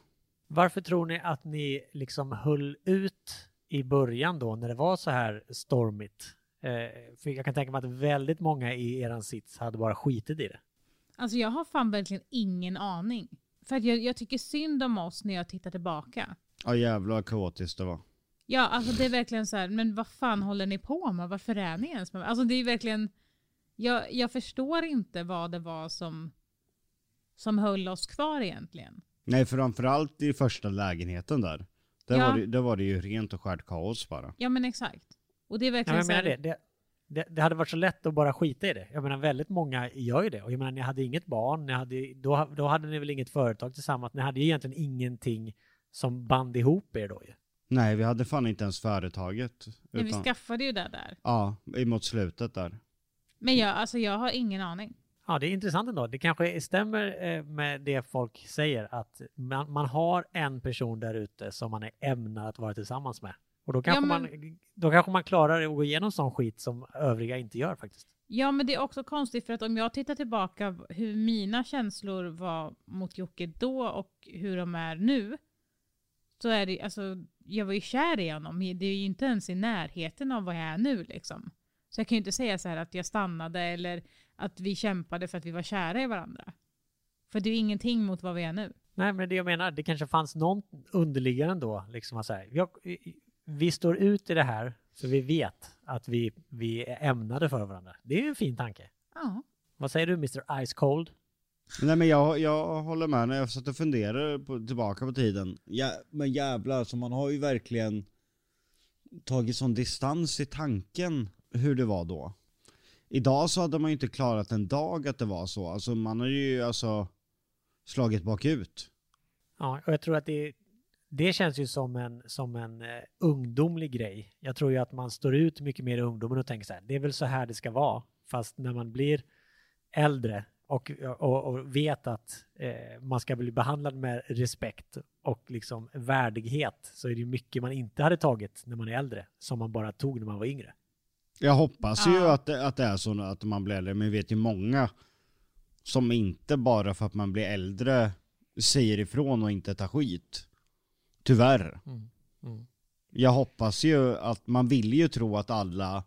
S4: Varför tror ni att ni liksom höll ut i början då när det var så här stormigt? Eh, för jag kan tänka mig att väldigt många i eran sits hade bara skitit i det.
S3: Alltså jag har fan verkligen ingen aning. För att jag, jag tycker synd om oss när jag tittar tillbaka.
S2: Ja jävlar kaotiskt det var.
S3: Ja, alltså det är verkligen så här, men vad fan håller ni på med? Varför är ni ens med Alltså det är verkligen, jag, jag förstår inte vad det var som, som höll oss kvar egentligen.
S2: Nej framförallt i första lägenheten där. Där,
S3: Ja.
S2: var, det, där var det ju rent och skärt kaos bara.
S3: Ja men exakt. Och det är
S4: Ja,
S3: verkligen
S4: jag
S3: så här,
S4: det. Det, det. det hade varit så lätt att bara skita i det. Jag menar väldigt många gör ju det. Och jag menar ni hade inget barn, ni hade, då, då hade ni väl inget företag tillsammans. Ni hade ju egentligen ingenting som band ihop er då ju.
S2: Nej vi hade fan inte ens företaget.
S3: men vi
S2: utan-
S3: skaffade ju det där.
S2: Ja, emot slutet där.
S3: Men jag, alltså jag har ingen aning.
S4: Ja, det är intressant ändå. Det kanske stämmer eh, med det folk säger att man, man har en person där ute som man är ämnad att vara tillsammans med. Och då kanske,
S3: Ja, men-
S4: man, då kanske man klarar att gå igenom sån skit som övriga inte gör faktiskt.
S3: Ja men det är också konstigt för att om jag tittar tillbaka hur mina känslor var mot Jocke då och hur de är nu. Så är det, alltså jag var ju kär i honom. Det är ju inte ens i närheten av vad jag är nu liksom. Så jag kan ju inte säga så här att jag stannade eller att vi kämpade för att vi var kära i varandra. För det är ju ingenting mot vad vi är nu.
S4: Nej, men det jag menar, det kanske fanns någon underliggande då, liksom att säga, jag, vi står ut i det här för vi vet att vi, vi är ämnade för varandra. Det är ju en fin tanke.
S3: Ja.
S4: Vad säger du Mr Ice Cold?
S2: Nej men jag, jag håller med när jag satt och funderade på, tillbaka på tiden. Ja, men jävlar, alltså man har ju verkligen tagit sån distans i tanken hur det var då. Idag så hade man ju inte klarat en dag att det var så. Alltså man har ju alltså slagit bakut.
S4: Ja, och jag tror att det, det känns ju som en, som en eh, ungdomlig grej. Jag tror ju att man står ut mycket mer i ungdomen och tänker så här, det är väl så här det ska vara. Fast när man blir äldre och, och, och vet att eh, man ska bli behandlad med respekt och liksom värdighet så är det ju mycket man inte hade tagit när man är äldre som man bara tog när man var yngre.
S2: Jag hoppas ju att det, att det är så att man blir äldre, men jag vet ju många som inte bara för att man blir äldre säger ifrån och inte tar skit. Tyvärr.
S4: Mm. Mm.
S2: Jag hoppas ju att man vill ju tro att alla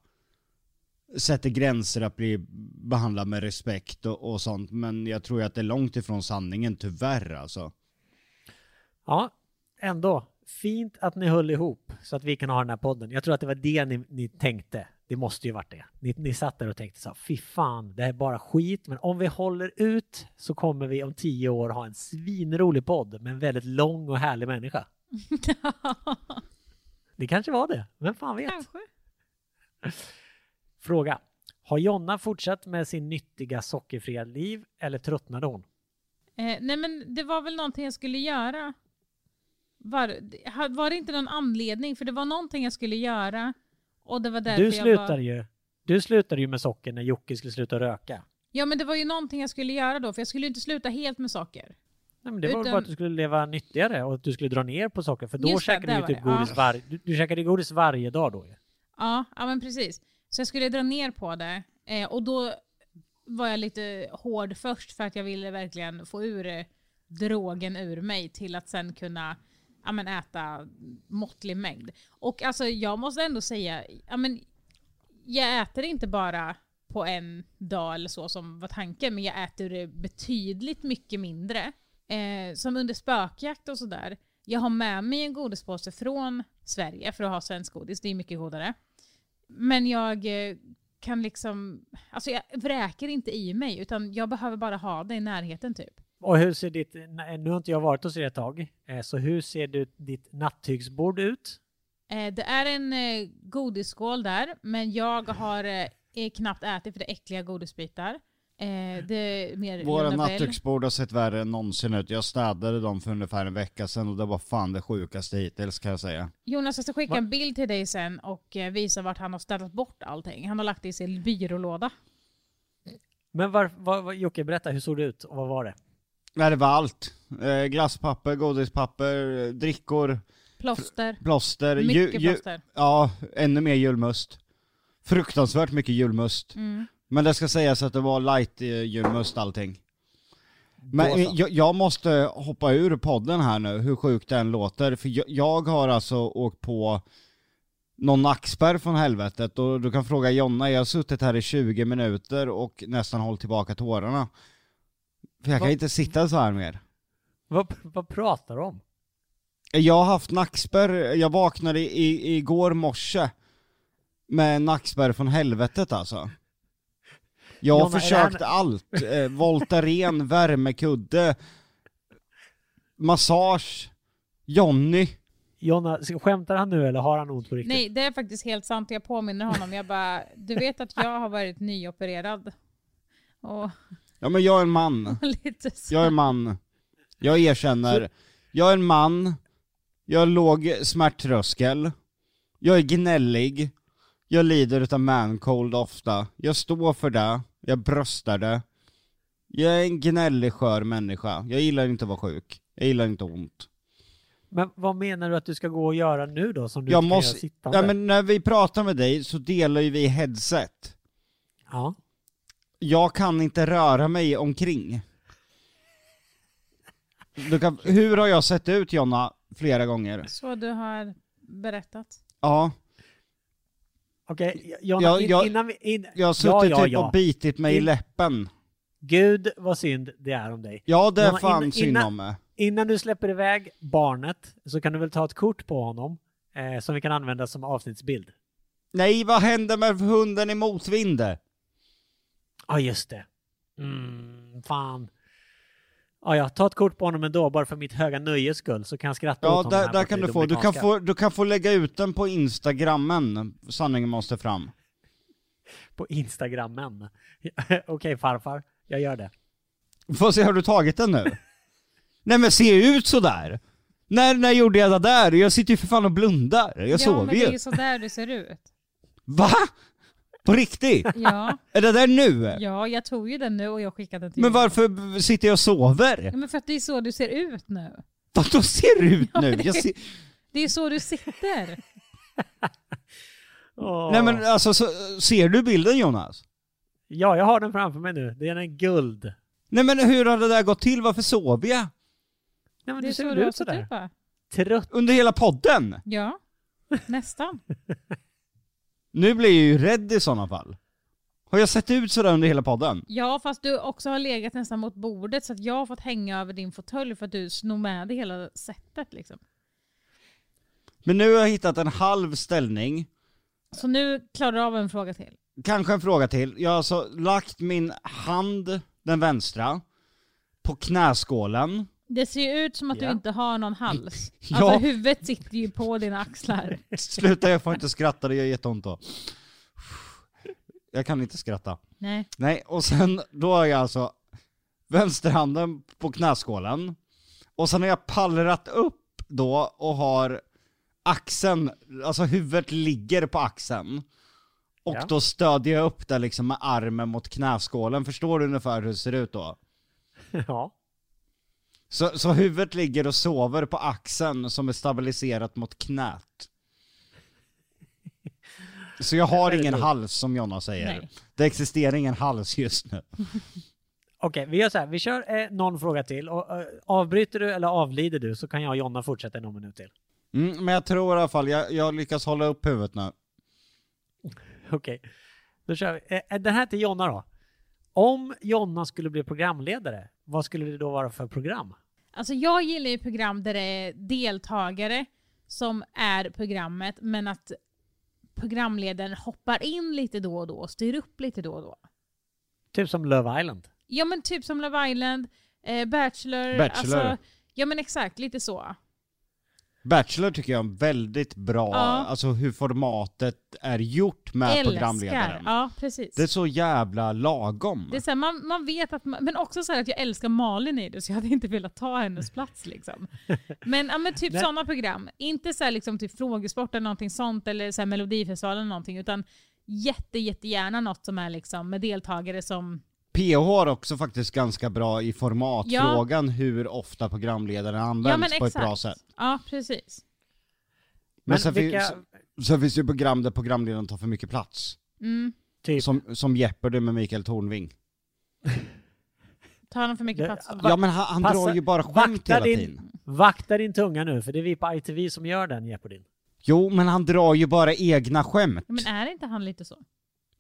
S2: sätter gränser att bli behandlad med respekt och, och sånt, men jag tror ju att det är långt ifrån sanningen, tyvärr alltså.
S4: Ja, ändå. Fint att ni höll ihop så att vi kan ha den här podden. Jag tror att det var det ni, ni tänkte. Det måste ju varit det. Ni, ni satt där och tänkte så här, fy fan, det här är bara skit, men om vi håller ut så kommer vi om tio år ha en svinrolig podd med en väldigt lång och härlig människa. [LAUGHS] Det kanske var det, vem fan vet?
S3: Kanske.
S4: Fråga. Har Jonna fortsatt med sin nyttiga sockerfria liv eller tröttnade hon?
S3: Eh, nej men det var väl någonting jag skulle göra. Var, var det inte någon anledning? För det var någonting jag skulle göra. Och det var därför
S4: Du
S3: jag
S4: slutade
S3: var...
S4: ju du slutade ju med socker när Jocke skulle sluta röka.
S3: Ja men det var ju någonting jag skulle göra då. För jag skulle ju inte sluta helt med socker.
S4: Nej, men det var
S3: Utan-
S4: bara att du skulle leva nyttigare och att du skulle dra ner på socker. För då
S3: Just
S4: käkade du
S3: var
S4: typ
S3: det. Ja.
S4: godis varje... Du, du käkade godis varje dag då ju.
S3: Ja, ja men precis. Så jag skulle dra ner på det. Eh, och då var jag lite hård först för att jag ville verkligen få ur eh, drogen ur mig till att sen kunna ja, men äta måttlig mängd. Och alltså jag måste ändå säga, ja, men, jag äter inte bara på en dag eller så som var tanken, men jag äter betydligt mycket mindre. Eh, som under spökjakt och sådär. Jag har med mig en godispåse från Sverige för att ha svensk godis, det är mycket godare. Men jag eh, kan liksom, alltså jag vräker inte i mig utan jag behöver bara ha det i närheten typ.
S4: Och hur ser ditt... Nu har inte jag varit hos er ett tag. eh, Så hur ser du, ditt nattygsbord ut?
S3: Eh, det är en godisskål där, men jag har knappt ätit för det är äckliga godisbitar. Eh, det är mer
S2: Våra nattduksbord har sett värre än någonsin ut. Jag städade dem för ungefär en vecka sedan och det var fan det sjukaste hittills kan jag säga.
S3: Jonas, jag ska skicka
S4: Va?
S3: en bild till dig sen och eh, visa vart han har städat bort allting. Han har lagt det i sin byrålåda.
S4: Men var, var, var, Jocke, berätta, hur såg det ut och vad var det?
S2: Nej det var allt. Eh, glasspapper, godispapper, drickor,
S3: Plåster.
S2: plåster. ju-
S3: Mycket
S2: ju-
S3: plåster.
S2: Ja, ännu mer julmust. Fruktansvärt mycket julmust.
S3: Mm.
S2: Men det ska sägas att det var light eh, julmust allting. Men eh, jag, jag måste hoppa ur podden här nu, hur sjukt det än låter. För jag, jag har alltså åkt på någon nackspärr från helvetet och du kan fråga Jonna, jag har suttit här i 20 minuter och nästan hållit tillbaka tårarna. För jag kan
S4: Va?
S2: inte sitta så här mer.
S4: Vad, vad pratar du om?
S2: Jag har haft nackspärr, jag vaknade i, i, igår morse med nackspärr från helvetet alltså. Jag har
S4: Jonna,
S2: försökt allt, eh, Voltaren, värmekudde, massage, Jonny.
S4: Jonna, skämtar han nu eller har han ont på riktigt?
S3: Nej, det är faktiskt helt sant. Jag påminner honom. Jag bara, du vet att jag har varit nyopererad. Och
S2: Ja men jag är en man, [LAUGHS]
S3: lite så.
S2: jag är en man. Jag erkänner, jag är en man, jag har låg smärttröskel, jag är gnällig, jag lider utav mancold ofta, jag står för det, jag bröstar det. Jag är en gnällig skör människa, jag gillar inte att vara sjuk, jag gillar inte ont.
S4: Men vad menar du att du ska gå och göra nu då som du
S2: Jag
S4: inte kan
S2: måste,
S4: göra sittande?
S2: ja men när vi pratar med dig så delar ju vi headset.
S4: Ja.
S2: Jag kan inte röra mig omkring. Du kan, hur har jag sett ut Jonna, flera gånger?
S3: Så du har berättat.
S2: Ja,
S4: Okej, Jonna,
S2: Ja,
S4: in,
S2: jag-
S4: innan vi... In,
S2: jag har suttit
S4: ja, ja,
S2: typ
S4: ja.
S2: och bitit mig i
S4: In-
S2: läppen.
S4: Gud vad synd det är om dig.
S2: Ja det är fan
S4: innan-
S2: synd om mig.
S4: Innan du släpper iväg barnet så kan du väl ta ett kort på honom eh, som vi kan använda som avsnittsbild.
S2: Nej vad hände med hunden i motvind?
S4: Ja, just det. Mm, fan. Ja, jag tar ett kort på honom ändå, bara för mitt höga nöjes skull, så kan jag skratta
S2: Ja,
S4: åt honom
S2: där,
S4: här
S2: där kan du få. Du kan få, du kan få lägga ut den på instagrammen, sanningen måste fram.
S4: På Instagrammen. [LAUGHS] Okej farfar, jag gör det.
S2: Får se, har du tagit den nu? [LAUGHS] Nej men se ut sådär! När, när gjorde jag det där? Jag sitter ju för fan och blundar, jag
S3: ja,
S2: sover
S3: men det är
S2: ju.
S3: ju sådär du ser ut.
S2: Va? På riktigt?
S3: Ja,
S2: Är det där nu?
S3: ja, jag tog ju den nu och jag skickade den till
S2: Men varför sitter jag och sover?
S3: Ja, men för att det är så du ser ut nu.
S2: Vadå ser ut
S3: Ja,
S2: nu?
S3: men
S2: Jag ser...
S3: Det är så du sitter. [LAUGHS]
S4: Åh.
S2: Nej men alltså, så, ser du bilden Jonas?
S4: Ja, jag har den framför mig nu. Det är en guld.
S2: Nej men hur har det där gått till? Varför sover jag?
S4: Nej, men
S3: Det
S4: du ser
S3: så
S4: ut sådär? Trött.
S2: Under hela podden?
S3: Ja, nästan. [LAUGHS]
S2: Nu blir jag ju rädd i sådana fall. Har jag sett ut sådär under hela podden?
S3: Ja, fast du också har legat nästan mot bordet så att jag har fått hänga över din fåtölj för att du snor med dig hela sättet liksom.
S2: Men nu har jag hittat en halv ställning,
S3: Så nu klarar du av en fråga till.
S2: kanske en fråga till. Jag har alltså lagt min hand, den vänstra, på knäskålen.
S3: Det ser ju ut som att
S4: Ja.
S3: du inte har någon hals. [LAUGHS]
S2: Ja.
S3: Alltså huvudet sitter ju på dina axlar. [LAUGHS]
S2: Sluta, jag får inte skratta, det gör jätteont då. [SIGHS] Jag kan inte skratta.
S3: Nej.
S2: Nej, och sen, då har jag alltså vänsterhanden på knäskålen, och sen har jag pallrat upp då och har axeln, alltså huvudet ligger på axeln. Och
S4: Ja.
S2: då stödjer jag upp det liksom med armen mot knäskålen, förstår du ungefär hur det ser ut då? [LAUGHS]
S4: Ja.
S2: Så, så huvudet ligger och sover på axeln som är stabiliserat mot knät. Så jag har ingen hals som Jonna säger.
S3: Nej.
S2: Det existerar ingen hals just nu. [LAUGHS]
S4: Okej, vi gör så här. Vi kör eh, någon fråga till. Och, eh, avbryter du eller avlider du så kan jag och Jonna fortsätta i någon minut till.
S2: Mm, men jag tror i alla fall, jag, jag lyckas hålla upp huvudet nu. [LAUGHS]
S4: Okej. Då kör vi. Eh, den här till Jonna då. Om Jonna skulle bli programledare, vad skulle det då vara för program?
S3: Alltså jag gillar ju program där det är deltagare som är programmet men att programledaren hoppar in lite då och då och styr upp lite då och då.
S4: Typ som Love Island.
S3: Ja men typ som Love Island, eh, Bachelor,
S2: Bachelor.
S3: Alltså, ja men exakt, lite så.
S2: Bachelor tycker jag är en väldigt bra,
S3: Ja.
S2: alltså hur formatet är gjort med
S3: Älskar.
S2: programledaren.
S3: Ja precis.
S2: Det är så jävla lagom.
S3: Det är så här, man, man vet att, man, men också så här att jag älskar Malin i det så jag hade inte velat ta hennes plats liksom. Men, ja, men typ sådana program. Inte så här liksom typ frågesport eller någonting sånt eller så här Melodifestivalen eller någonting utan jätte jättegärna något som är liksom med deltagare som
S2: PH har också faktiskt ganska bra i formatfrågan hur ofta programledaren används
S3: Ja
S2: på ett bra sätt.
S3: Ja precis.
S2: Men,
S4: Men
S2: sen,
S4: vilka-
S2: finns, sen finns det ju program där programledaren tar för mycket plats.
S3: Mm.
S4: Typ.
S2: Som, som Jeopardy med Mikael Tornving.
S3: Tar han för mycket
S4: Det-
S3: plats?
S2: Ja men han, han
S4: passa-
S2: drar ju bara skämt hela
S4: din-
S2: tiden.
S4: Vakta din tunga nu, för det är vi på ITV som gör den Jeopardyn.
S2: Jo men han drar ju bara egna skämt.
S3: Ja, men är inte han lite så?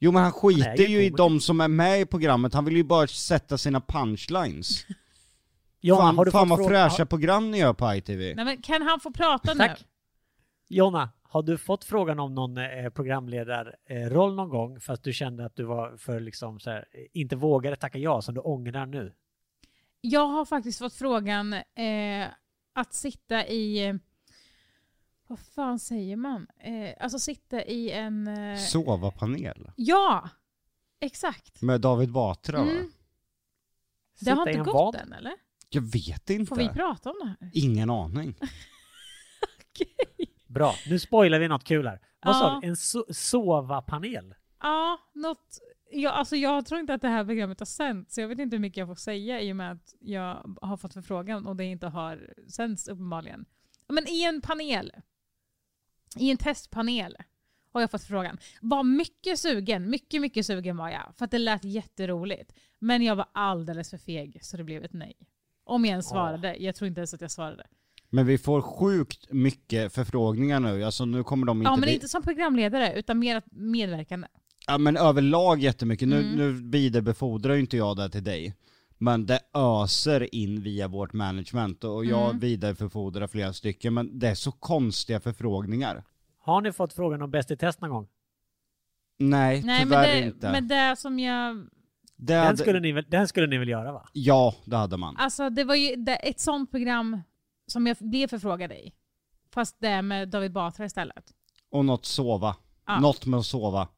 S2: Jo men han
S4: Han
S2: skiter
S4: äger
S2: ju i de som är med i programmet, han vill ju bara sätta sina punchlines. [LAUGHS]
S4: Jonna,
S2: fan
S4: har du
S2: fan vad
S4: fråga-
S2: fräscha program ni gör på ITV.
S3: Nej, men kan han få prata nu?
S4: Tack. Jonna, har du fått frågan om någon eh, programledarroll någon gång fast du kände att du var för liksom så här, eh, inte vågade tacka ja som du ångrar nu?
S3: Jag har faktiskt fått frågan eh, att sitta i... Vad fan säger man? Eh, alltså sitta i en... Eh,
S2: Sova-panel.
S3: ja! Exakt.
S2: Med David Batra va?
S3: Mm. Det
S4: Sitta
S3: har inte gått
S4: vad?
S3: än eller?
S2: Jag vet inte.
S3: Får vi prata om det här?
S2: Ingen aning. [LAUGHS]
S4: Bra, nu spoilar vi något kul här. Vad sa du? En so- sova-panel?
S3: Ja, något... Ja, alltså jag tror inte att det här programmet har sänts, så jag vet inte hur mycket jag får säga i och med att jag har fått förfrågan och det inte har sänts uppenbarligen. Men i en panel, i en testpanel, har jag fått frågan. Var mycket sugen, mycket mycket sugen var jag, för att det lät jätteroligt. Men jag var alldeles för feg så det blev ett nej. Om jag ens svarade, jag tror inte ens att jag svarade.
S2: Men vi får sjukt mycket förfrågningar nu, alltså nu kommer de inte...
S3: Ja men
S2: bli-
S3: inte som programledare, utan mer medverkande.
S2: Ja men överlag jättemycket, nu,
S3: Mm.
S2: nu vidarebefordrar ju inte jag det till dig. Men det öser in via vårt management och jag
S3: Mm.
S2: vidarebefordrar flera stycken, men det är så konstiga förfrågningar.
S4: Har ni fått frågan om Bäst i test någon gång?
S2: Nej,
S3: Nej men
S2: tyvärr
S3: det,
S2: inte.
S3: men det som jag
S2: Det
S4: Den
S2: hade,
S4: skulle, ni väl, den skulle ni väl göra va?
S2: Ja, det hade man.
S3: Alltså det var ju det, ett sånt program som jag blev förfrågad i. Fast det med David Batra istället.
S2: Och något sova.
S3: Ja.
S2: Något med att sova.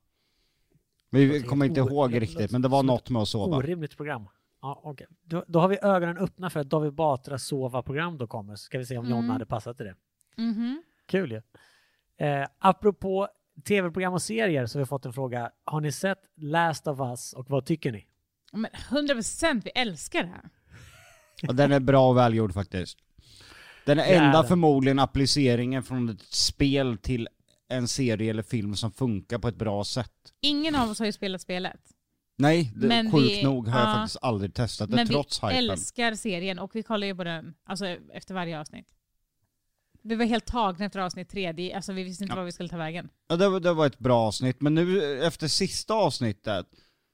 S2: Vi kommer inte ihåg riktigt, men det var något med att sova.
S4: Orimligt program. Ja, okej. då, då har vi ögonen öppna för att David Batras sova-program då kommer, så ska vi se om Jonna
S3: Mm.
S4: hade passat till det.
S3: Mhm.
S4: Kul ju. Eh, apropå tv-program och serier så har vi fått en fråga. Har ni sett Last of Us och vad tycker ni?
S3: Men 100% vi älskar det här.
S2: Och den är bra och välgjord faktiskt. Den är
S4: är
S2: enda
S4: den.
S2: förmodligen appliceringen från ett spel till en serie eller film som funkar på ett bra sätt.
S3: Ingen av oss har ju spelat spelet.
S2: Nej, det,
S3: Men
S2: sjukt
S3: vi-
S2: nog har jag
S3: ja.
S2: faktiskt aldrig testat det
S3: Men
S2: trots
S3: vi
S2: hypen.
S3: älskar serien och vi kollar ju på den alltså, efter varje avsnitt. Vi var helt tagna efter avsnitt tre. Alltså, vi visste inte
S2: Ja.
S3: var vi skulle ta vägen.
S2: Ja, det, var- det var ett bra avsnitt, men nu efter sista avsnittet,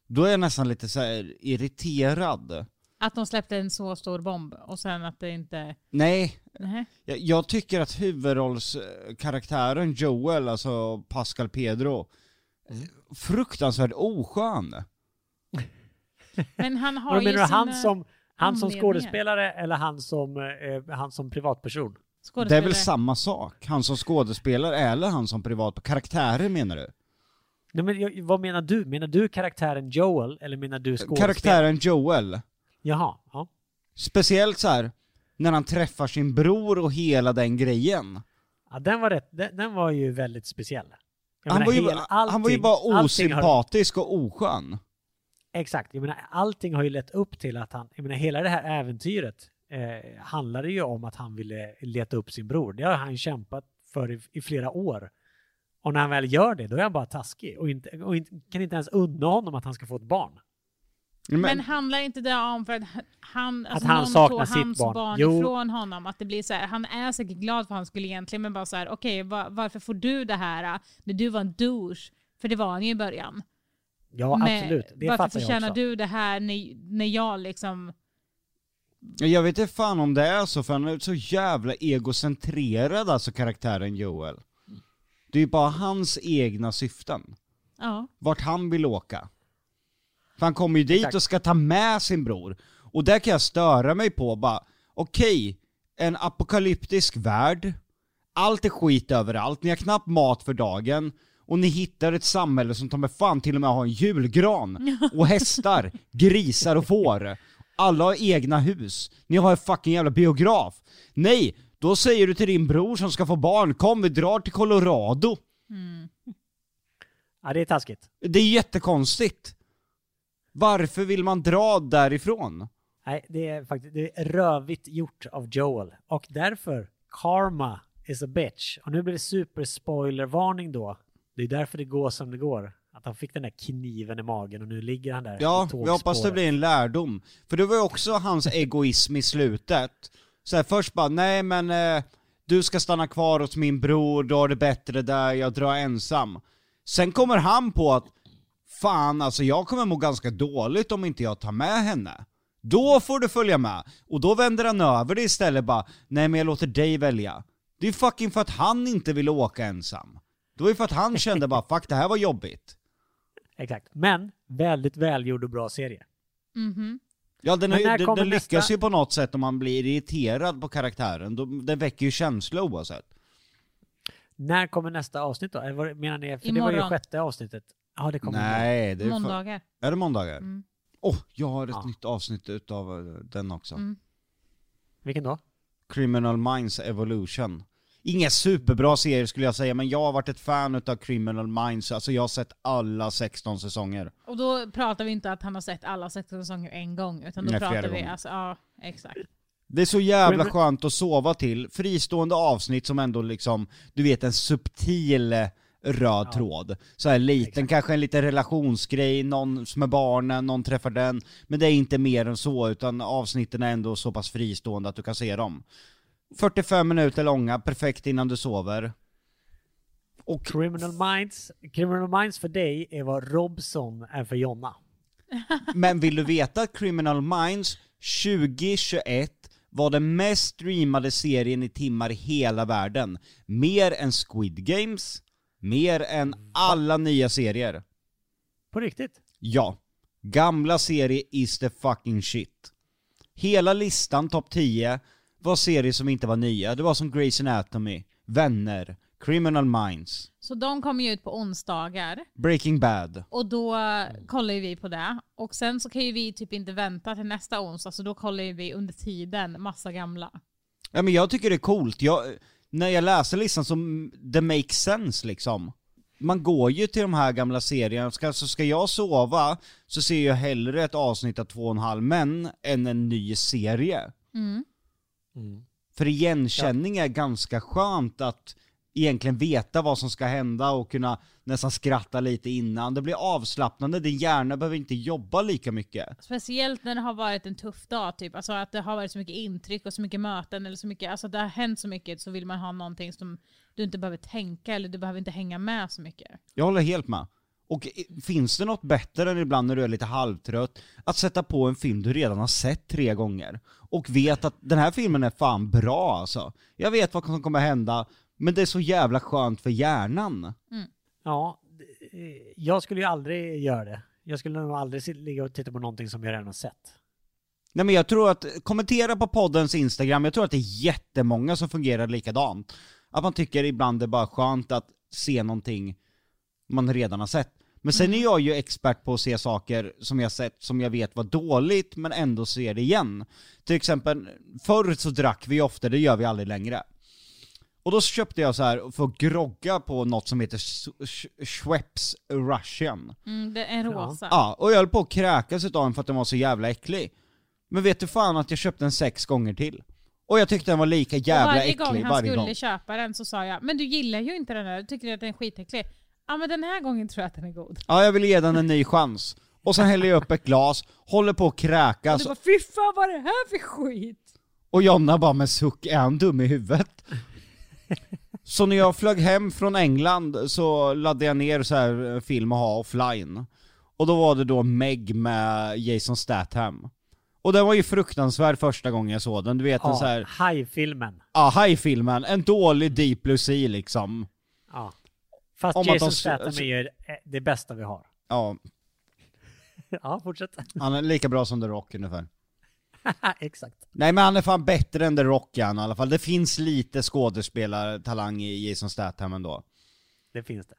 S2: då är jag nästan lite så irriterad.
S3: Att de släppte en så stor bomb och sen att det inte...
S2: Nej,
S3: Nej.
S2: jag, jag tycker att huvudrollskaraktären Joel, alltså Pascal Pedro, fruktansvärt oskön.
S3: Men han [LAUGHS] har
S4: Och
S3: ju
S4: menar du han
S3: sina
S4: som, han som skådespelare eller han som, eh, han som privatperson?
S2: Det är väl samma sak? Han som skådespelare eller han som privat... Karaktärer menar du?
S4: Nej, men jag, vad menar du? Menar du karaktären Joel eller menar du skådespelare?
S2: Karaktären Joel.
S4: Jaha, ja.
S2: Speciellt så här när han träffar sin bror och hela den grejen.
S4: ja den, var rätt, den, den var ju väldigt speciell. Jag
S2: Han
S4: menar,
S2: var, ju,
S4: hel-
S2: bara- han var ju
S4: allting-
S2: bara
S4: allting har-
S2: osympatisk och oskön.
S4: Exakt, jag menar allting har ju lett upp till att han, jag menar hela det här äventyret eh, handlade ju om att han ville leta upp sin bror. Det har han kämpat för i, i flera år. Och när han väl gör det, då är han bara taskig och, inte, och inte, kan inte ens unna honom att han ska få ett barn.
S2: Men,
S3: Men handlar inte det om för att han, alltså
S4: han
S3: någon
S4: saknar
S3: tog
S4: sitt
S3: hans
S4: barn?
S3: barn,
S4: Jo.
S3: ifrån honom? Att det blir så här, han är säkert glad för hans skull egentligen men bara så här, okej va, varför får du det här äh, när du var en douche? För det var han ju i början.
S4: Ja,
S3: Men
S4: absolut. Det
S3: varför
S4: fattar jag
S3: förtjänar
S4: också.
S3: du det här när, när jag liksom...
S2: jag vet inte fan om det är så, för han är så jävla egocentrerad alltså karaktären Joel. Det är ju bara hans egna syften.
S3: Ja.
S2: Vart han vill åka. För han kommer ju dit
S4: Exakt.
S2: och ska ta med sin bror. Och där kan jag störa mig på bara, okej, en apokalyptisk värld, allt är skit överallt, ni har knappt mat för dagen, och ni hittar ett samhälle som tar med fan till och med har en julgran, [LAUGHS] och hästar, grisar och får. Alla har egna hus. Ni har en fucking jävla biograf. Nej, då säger du till din bror som ska få barn, kom vi drar till Colorado.
S4: Ja, det är taskigt.
S2: Det är jättekonstigt. Varför vill man dra därifrån?
S4: Nej, det är faktiskt det är rövigt gjort av Joel. Och därför, karma is a bitch. Och nu blir det superspoilervarning då. Det är därför det går som det går. Att han fick den där kniven i magen och nu ligger han där
S2: Ja, vi hoppas det blir en lärdom. För det var ju också hans [LAUGHS] egoism i slutet. Så här, först bara, nej men eh, du ska stanna kvar hos min bror, du har det bättre där, jag drar ensam. Sen kommer han på att, fan alltså jag kommer må ganska dåligt om inte jag tar med henne. Då får du följa med. Och då vänder han över det istället bara, nej men jag låter dig välja. Det är fucking för att han inte ville åka ensam. Det var ju för att han kände bara, fuck det här var jobbigt.
S4: Exakt. Men väldigt välgjord och bra serie.
S3: Mhm.
S2: Ja den, är, den, den lyckas
S4: nästa-
S2: ju på något sätt om man blir irriterad på karaktären, den väcker ju känsla oavsett.
S4: När kommer nästa avsnitt då? Eller menar ni? För det var ju
S3: Imorgon.
S4: sjätte avsnittet. Ja, det kommer imorgon.
S2: Nej, det är för...
S3: Måndagar.
S2: Är det måndagar? Åh,
S3: Mm.
S2: jag har ett
S4: Ja.
S2: nytt avsnitt utav eh, den också.
S3: Mm.
S4: Vilken då?
S2: Criminal Minds Evolution. Inga superbra serier skulle jag säga, men jag har varit ett fan utav Criminal Minds, alltså jag har sett alla 16 säsonger.
S3: Och då pratar vi inte att han har sett alla 16 säsonger en gång, utan då
S2: Nej,
S3: pratar vi alltså, ja exakt.
S2: Det är så jävla skönt att sova till, fristående avsnitt som ändå liksom, du vet en subtil eh, röd
S4: Ja.
S2: tråd. Så här liten,
S4: Exakt.
S2: kanske en liten relationsgrej, någon som är barnen, någon träffar den. Men det är inte mer än så, utan avsnitten är ändå så pass fristående att du kan se dem. 45 minuter långa, perfekt innan du sover. Och
S4: Criminal Minds. Criminal Minds för dig är vad Robson är för Jonna. [LAUGHS]
S2: Men vill du veta att Criminal Minds 2021 var den mest streamade serien i timmar i hela världen? Mer än Squid Games, mer än alla nya serier.
S4: På riktigt?
S2: Ja. Gamla serie is the fucking shit. Hela listan, topp 10, var serier som inte var nya. Det var som Grey's Anatomy, Vänner, Criminal Minds,
S3: Så de kommer ju ut på onsdagar
S2: Breaking Bad.
S3: och då kollar ju vi på det. Och sen så kan ju vi typ inte vänta till nästa onsdag så då kollar ju vi under tiden massa gamla.
S2: Ja men jag tycker det är coolt. Jag, när jag läser listan så, det makes sense liksom. Man går ju till de här gamla serierna, ska, så ska jag sova så ser jag hellre ett avsnitt av två och en halv män än en ny serie.
S3: Mm.
S2: För igenkänning är ganska skönt att egentligen veta vad som ska hända och kunna nästan skratta lite innan. Det blir avslappnande, din hjärna behöver inte jobba lika mycket.
S3: Speciellt när det har varit en tuff dag, typ. alltså att det har varit så mycket intryck och så mycket möten eller så mycket, alltså det har hänt så mycket så vill man ha någonting som du inte behöver tänka eller du behöver inte hänga med så mycket.
S2: Jag håller helt med. Och finns det något bättre än ibland när du är lite halvtrött, att sätta på en film du redan har sett tre gånger och vet att den här filmen är fan bra alltså. Jag vet vad som kommer hända, men det är så jävla skönt för hjärnan.
S4: Ja, eh, jag skulle ju aldrig göra det. Jag skulle nog aldrig ligga och titta på någonting som jag redan har sett.
S2: Nej men jag tror att, kommentera på poddens Instagram, jag tror att det är jättemånga som fungerar likadant. Att man tycker ibland det är bara skönt att se någonting man redan har sett. Men sen är jag ju expert på att se saker som jag sett som jag vet var dåligt, men ändå ser det igen. Till exempel, förr så drack vi ofta, det gör vi aldrig längre. Och då köpte jag så här för att grogga på något som heter Sch- Sch- Schweppes Russian.
S3: Mm, det är rosa.
S2: Ja, och jag höll på att kräkas utav den för att den var så jävla äcklig. Men vet du fan att jag köpte den sex gånger till? Och jag tyckte den var lika jävla
S3: varje
S2: äcklig
S3: gång han
S2: varje
S3: skulle
S2: gång.
S3: köpa den så sa jag, men du gillar ju inte den där, du tycker att den är skitäcklig. Ja men den här gången tror jag att den är god.
S2: Ja, jag ville ge den en ny chans. Och sen häller jag upp ett glas, håller på att
S3: Och
S2: kräkas,
S3: du bara, fy fan vad är det här för skit?
S2: och Jonna bara med suck, är han dum i huvudet? Så när jag flög hem från England så laddade jag ner så här eh, film och ha offline. Och då var det då Meg med Jason Statham. Och den var ju fruktansvärd första gången jag såg den, du vet en så
S4: Ja,
S2: här,
S4: hajfilmen.
S2: ja, hajfilmen, en dålig Deep Blue Sea liksom.
S4: Fast
S2: Om
S4: Jason Statham är ju det bästa vi har.
S2: Ja, [LAUGHS]
S4: Ja, fortsätt.
S2: han är lika bra som The Rock ungefär. [LAUGHS]
S4: Exakt.
S2: Nej men han är fan bättre än The Rock han i alla fall. Det finns lite skådespelartalang i Jason Statham ändå.
S4: Det finns det.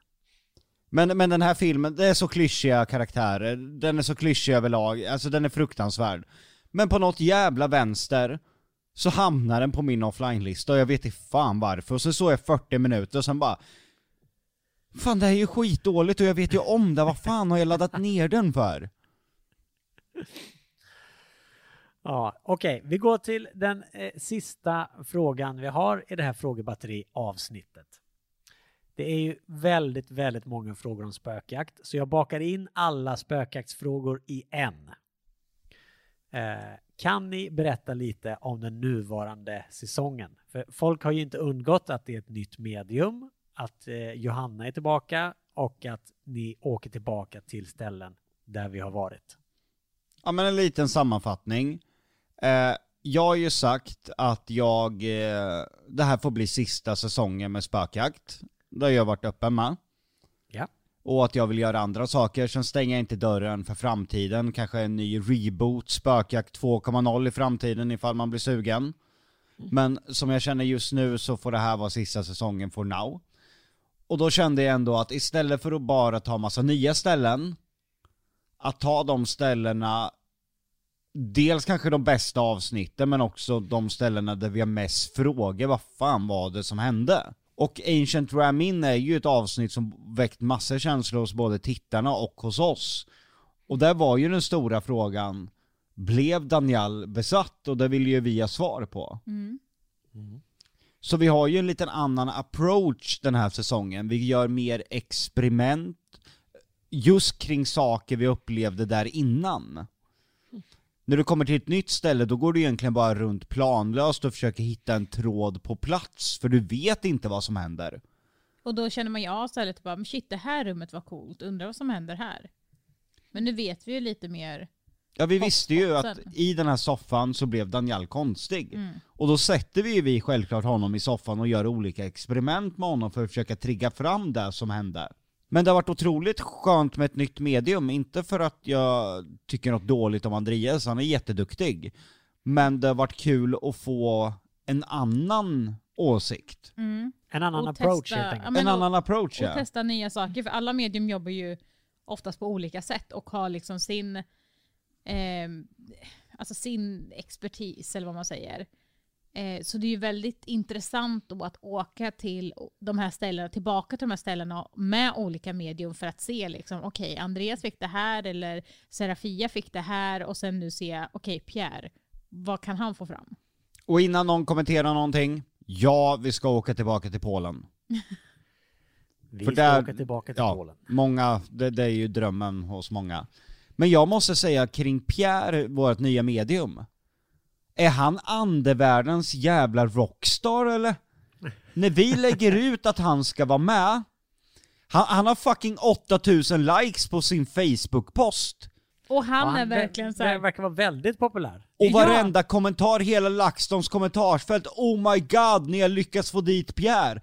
S2: Men, men den här filmen, det är så klyschiga karaktärer, den är så klyschig överlag, alltså den är fruktansvärd. Men på något jävla vänster så hamnar den på min offline-lista och jag vet inte fan varför. Och så såg jag 40 minuter och sen bara Fan det här är ju skitdåligt och jag vet ju om det, vad fan har jag laddat ner den för?
S4: Ja, okej. Vi går till den eh, sista frågan vi har i det här frågebatteri-avsnittet. Det är ju väldigt, väldigt många frågor om spökjakt, så jag bakar in alla spökjaktsfrågor i en. Eh, kan ni berätta lite om den nuvarande säsongen? För folk har ju inte undgått att det är ett nytt medium, att eh, Johanna är tillbaka och att ni åker tillbaka till ställen där vi har varit.
S2: Ja men en liten sammanfattning. Eh, jag har ju sagt att jag, eh, det här får bli sista säsongen med spökjakt. Det har jag varit öppen med.
S4: Ja.
S2: Och att jag vill göra andra saker, sen stänger jag inte dörren för framtiden. Kanske en ny reboot, spökjakt 2.0 i framtiden ifall man blir sugen. Men som jag känner just nu så får det här vara sista säsongen for now. Och då kände jag ändå att istället för att bara ta massa nya ställen, att ta de ställena, dels kanske de bästa avsnitten men också de ställena där vi har mest frågor, vad fan var det som hände? Och Ancient Ramin är ju ett avsnitt som väckt massor känslor hos både tittarna och hos oss. Och där var ju den stora frågan, blev Daniel besatt? Och det vill ju vi ha svar på. Så vi har ju en liten annan approach den här säsongen. Vi gör mer experiment eh, just kring saker vi upplevde där innan. När du kommer till ett nytt ställe, då går du egentligen bara runt planlöst och försöker hitta en tråd på plats, för du vet inte vad som händer.
S3: Och då känner man ju av istället bara, men shit det här rummet var coolt, undrar vad som händer här. Men nu vet vi ju lite mer.
S2: Ja vi visste ju att i den här soffan så blev Daniel konstig. Och då sätter vi ju vi självklart honom i soffan och gör olika experiment med honom för att försöka trigga fram det som hände. Men det har varit otroligt skönt med ett nytt medium, inte för att jag tycker något dåligt om Andreas, han är jätteduktig. Men det har varit kul att få en annan åsikt.
S3: Mm.
S4: En annan
S3: Och
S4: approach
S3: testa-
S4: helt
S3: ja,
S4: enkelt.
S3: men
S2: en
S3: och-
S2: annan approach
S3: Och
S2: ja.
S3: testa nya saker, för alla medium jobbar ju oftast på olika sätt och har liksom sin, eh, alltså sin expertis eller vad man säger. Eh, så det är ju väldigt intressant då att åka till de här ställena, tillbaka till de här ställena med olika medium för att se liksom, okej, Andreas fick det här eller Serafia fick det här och sen nu se, okej, Pierre, vad kan han få fram?
S2: Och innan någon kommenterar någonting, ja vi ska åka tillbaka till Polen. [LAUGHS]
S4: Vi
S2: För
S4: ska
S2: där-
S4: åka tillbaka till
S2: ja,
S4: Polen.
S2: Många, det, det är ju drömmen hos många. Men jag måste säga kring Pierre, vårt nya medium. Är han andevärldens jävla rockstar eller? När vi lägger ut att han ska vara med, han, han har fucking 8000 likes på sin Facebook-post.
S3: Och han
S4: Ja,
S3: är verkligen så här,
S4: verkar vara väldigt populär.
S2: Och
S3: Ja.
S2: varenda kommentar, hela LaxTons kommentarsfält, oh my god, ni har lyckats få dit Pierre.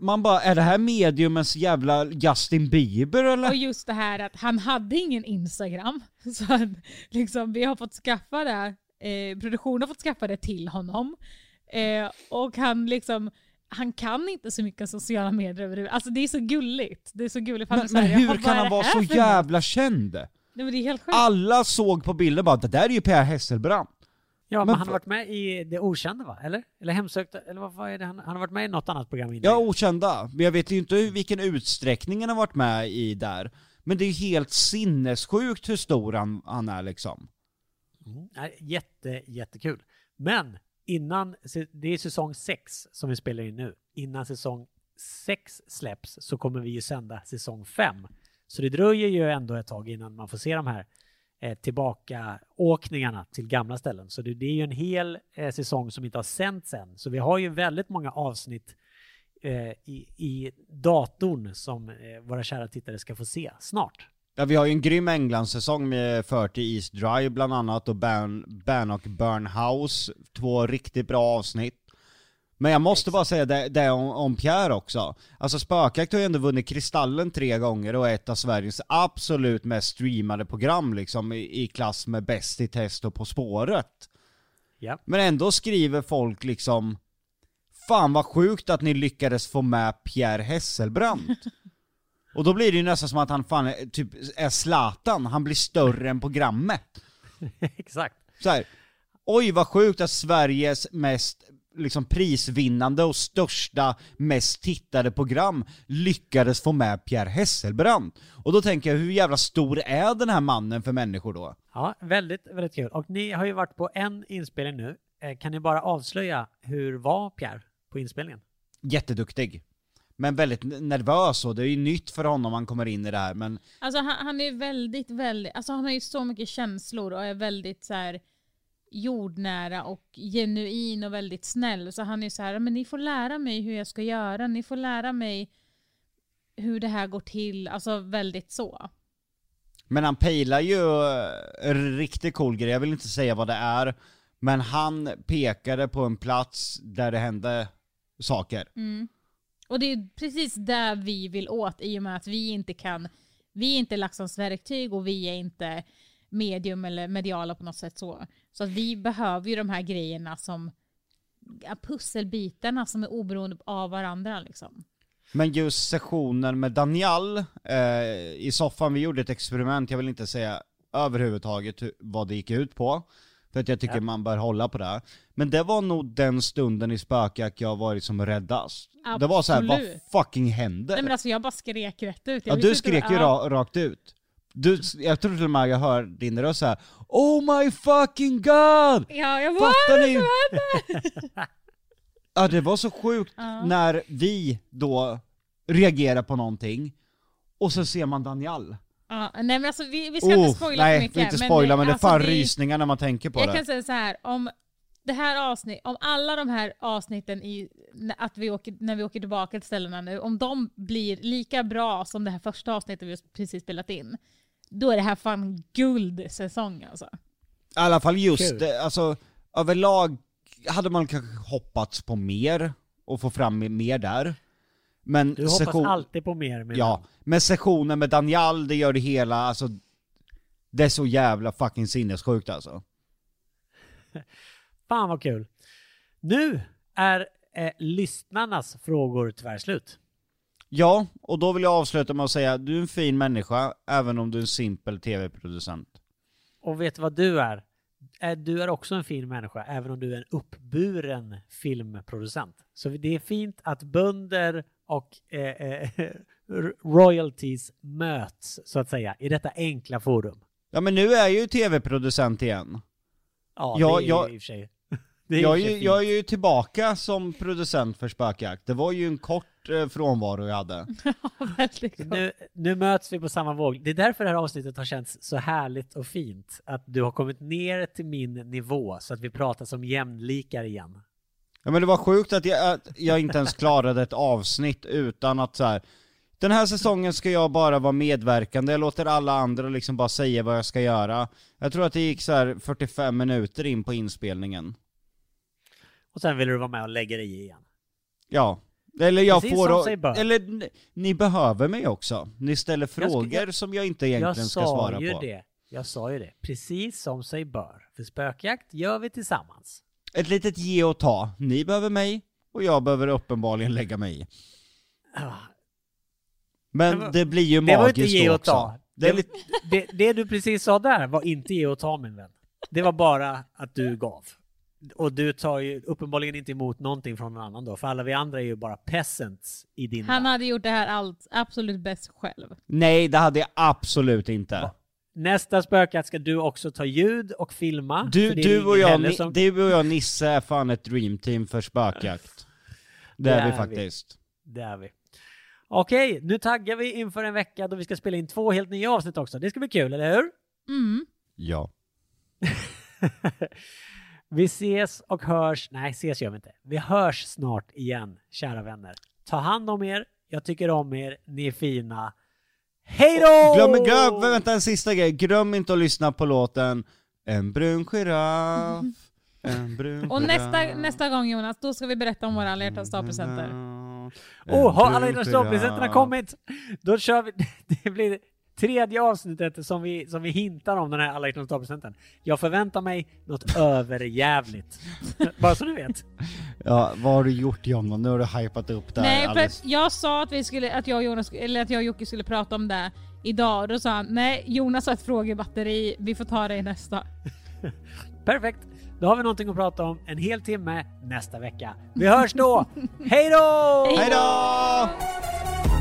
S2: Man bara, är det här mediumens jävla Justin Bieber eller?
S3: Och just det här att han hade ingen Instagram. [LAUGHS] Så att, liksom, vi har fått skaffa det, eh, produktionen har fått skaffa det till honom. Eh, och han liksom, han kan inte så mycket sociala medier överhuvudtaget. Alltså det är så gulligt. Det är så gulligt.
S2: Men,
S3: han
S2: men
S3: här, "Jaha,
S2: hur kan han vara så jävla känd?
S3: något?" Nej, men det är helt sjukt.
S2: Alla såg på bilden bara, det där är ju Per Hesselbrand.
S4: Ja, men,
S2: Men
S4: han har varit med i Det Okända va? Eller? Eller Hemsökta? Eller vad vad är det? Han, han har varit med i något annat program innan.
S2: Ja, okända. Men jag vet ju inte hur- vilken utsträckning han har varit med i där. Men det är ju helt sinnessjukt hur stor han, han är liksom.
S4: Mm. Nej, jätte, jättekul. Men innan, det är säsong 6 som vi spelar in nu. Innan säsong 6 släpps så kommer vi ju sända säsong 5. Så det dröjer ju ändå ett tag innan man får se de här eh, tillbaka åkningarna till gamla ställen. Så det, det är ju en hel eh, säsong som inte har sänts än. Så vi har ju väldigt många avsnitt eh, i, i datorn som eh, våra kära tittare ska få se snart.
S2: Ja, vi har ju en grym Englandssäsong med 40 East Drive bland annat och Ban, Ban och Burn House, två riktigt bra avsnitt. Men jag måste bara säga det, det om, om Pierre också. Alltså Spökjakt har ju ändå vunnit Kristallen tre gånger och är ett av Sveriges absolut mest streamade program liksom i, i klass med Bäst i test och På spåret.
S4: Ja.
S2: Men ändå skriver folk liksom Fan vad sjukt att ni lyckades få med Pierre Hesselbrandt. [LAUGHS] Och då blir det ju nästan som att han fan är, typ är Zlatan, han blir större än programmet. [LAUGHS]
S4: Exakt.
S2: Så här, oj vad sjukt att Sveriges mest liksom prisvinnande och största, mest tittade program lyckades få med Pierre Hesselbrandt. Och då tänker jag, hur jävla stor är den här mannen för människor då?
S4: Ja, väldigt, väldigt kul. Och ni har ju varit på en inspelning nu. Eh, Kan ni bara avslöja hur var Pierre på inspelningen?
S2: Jätteduktig. Men väldigt nervös och det är ju nytt för honom han kommer in i det här men
S3: Alltså han, han är ju väldigt, väldigt, alltså han har ju så mycket känslor och är väldigt så här jordnära och genuin och väldigt snäll. Så han är så här, men ni får lära mig hur jag ska göra, ni får lära mig hur det här går till, alltså väldigt så.
S2: Men han pejlar ju eh, en riktigt cool grej, jag vill inte säga vad det är, men han pekade på en plats där det hände saker.
S3: Och det är precis där vi vill åt i och med att vi inte kan, vi är inte LaxTons verktyg och vi är inte medium eller mediala på något sätt så. Så att vi behöver ju de här grejerna som pusselbitarna som är oberoende av varandra liksom.
S2: Men just sessionen med Daniel eh, i soffan, vi gjorde ett experiment, jag vill inte säga överhuvudtaget vad det gick ut på. För att jag tycker
S4: Ja.
S2: man bör hålla på det. Men det var nog den stunden i spökjakt jag varit som räddast. Det var så här, vad
S3: Absolut.
S2: fucking händer?
S3: Nej men alltså jag bara skrek rätt ut. Jag
S2: Ja du skrek ju
S3: ja.
S2: ra- rakt ut. Du, jag tror till och med jag hör din röst såhär Oh my fucking god!
S3: Ja, jag bara,
S2: Fattar ni? [LAUGHS] Ja det var så sjukt
S3: Ja.
S2: när vi då reagerar på någonting, och så ser man Daniel.
S3: Ja, nej men alltså vi, vi ska
S2: Oh,
S3: inte spoila
S2: nej,
S3: för mycket.
S2: vi inte spoila men, det är
S3: alltså,
S2: fan
S3: vi-
S2: rysningar när man tänker på
S3: Jag
S2: det.
S3: kan säga så här, om det här avsnitt, om alla de här avsnitten i, att vi åker, när vi åker tillbaka till ställena nu, om de blir lika bra som det här första avsnittet vi precis spelat in, då är det här fan guldsäsong alltså.
S2: I alla fall just
S4: Kul.
S2: det, alltså överlag hade man kanske hoppats på mer, och få fram mer där. Men
S4: Du hoppas
S2: session-
S4: alltid på mer med
S2: Ja, men sessionen med Daniel, det gör det hela, alltså Det är så jävla fucking sinnessjukt alltså. [LAUGHS]
S4: Fan vad kul. Nu är eh, lyssnarnas frågor tyvärr slut.
S2: Ja, och då vill jag avsluta med att säga, du är en fin människa, även om du är en simpel tv-producent.
S4: Och vet du vad du är? Du är också en fin människa, även om du är en uppburen filmproducent. Så det är fint att bönder och eh, royalties möts, så att säga, i detta enkla forum.
S2: Ja men nu är jag ju tv-producent igen.
S4: Ja,
S2: Ja,
S4: det är
S2: jag-
S4: i och för sig... Det är
S2: Jag är, ju, jag är ju tillbaka som producent för Spökjakt. Det var ju en kort eh, frånvaro jag hade. [LAUGHS]
S3: Väldigt.
S4: Nu, nu möts vi på samma våg. Det är därför det här avsnittet har känts så härligt och fint. Att du har kommit ner till min nivå så att vi pratar som jämlikar igen.
S2: Ja men det var sjukt att jag, att jag inte ens klarade ett avsnitt utan att så här. Den här säsongen ska jag bara vara medverkande, jag låter alla andra liksom bara säga vad jag ska göra. Jag tror att det gick så här 45 minuter in på inspelningen.
S4: Och sen vill du vara med och lägga dig i igen.
S2: Ja. Eller jag
S4: Precis
S2: får...
S4: bör.
S2: Eller ni, behöver mig också. Ni ställer
S4: ska-
S2: frågor
S4: jag-
S2: som jag inte
S4: Jag
S2: egentligen ska
S4: sa
S2: svara
S4: ju
S2: på.
S4: det. Jag sa ju det. Precis som sig bör. För spökjakt gör vi tillsammans.
S2: Ett litet ge och ta. Ni behöver mig, och jag behöver uppenbarligen lägga mig i.
S4: Ah,
S2: Men
S4: Det var-
S2: det blir ju
S4: Det var
S2: magiskt
S4: inte ge och ta.
S2: Det
S4: det, det du precis sa där var inte ge och ta min vän. Det var bara att du gav. Och du tar ju uppenbarligen inte emot någonting från någon annan då, för alla vi andra är ju bara peasants i din
S3: Han
S4: värld.
S3: hade gjort det här allt absolut bäst själv.
S2: Nej, det hade jag absolut inte.
S4: Nästa spökjakt ska du också ta ljud och filma.
S2: Du,
S4: för det är
S2: du,
S4: ingen
S2: och jag,
S4: heller som-
S2: du och jag Nisse är fan ett dreamteam för spökjakt. Det är vi. faktiskt.
S4: Det är vi. Okej, nu taggar vi inför en vecka då vi ska spela in två helt nya avsnitt också. Det ska bli kul, eller hur?
S3: Mm.
S2: Ja. [LAUGHS]
S4: Vi ses och hörs, nej ses gör vi inte. Vi hörs snart igen, kära vänner. Ta hand om er, jag tycker om er, ni är fina. Hej då!
S2: Glöm, glöm, vänta en sista grej. Glöm inte att lyssna på låten En brun giraff, [LAUGHS] en brun
S3: Och nästa,
S2: giraff.
S3: nästa gång Jonas, då ska vi berätta om våra alla hjärtans dag-presenter.
S4: Åh, oh, har alla stopppresenterna
S2: giraff.
S4: kommit? Då kör vi, [LAUGHS] det blir tredje avsnittet som vi, som vi hintar om den här alla hjärtans dag-presenten. Jag förväntar mig något [LAUGHS] överjävligt. Bara så ni vet.
S2: Ja, vad har du gjort Jonna? Nu har du hypat upp det här
S3: Nej, för
S2: alldeles.
S3: att jag sa att vi skulle, att jag och Jonas, eller att jag och Jocke skulle prata om det idag. Då sa han, nej Jonas har ett frågebatteri, vi får ta det i nästa. [LAUGHS]
S4: Perfekt. Då har vi någonting att prata om en hel timme nästa vecka. Vi hörs då! [LAUGHS] Hej då!
S2: Hej då!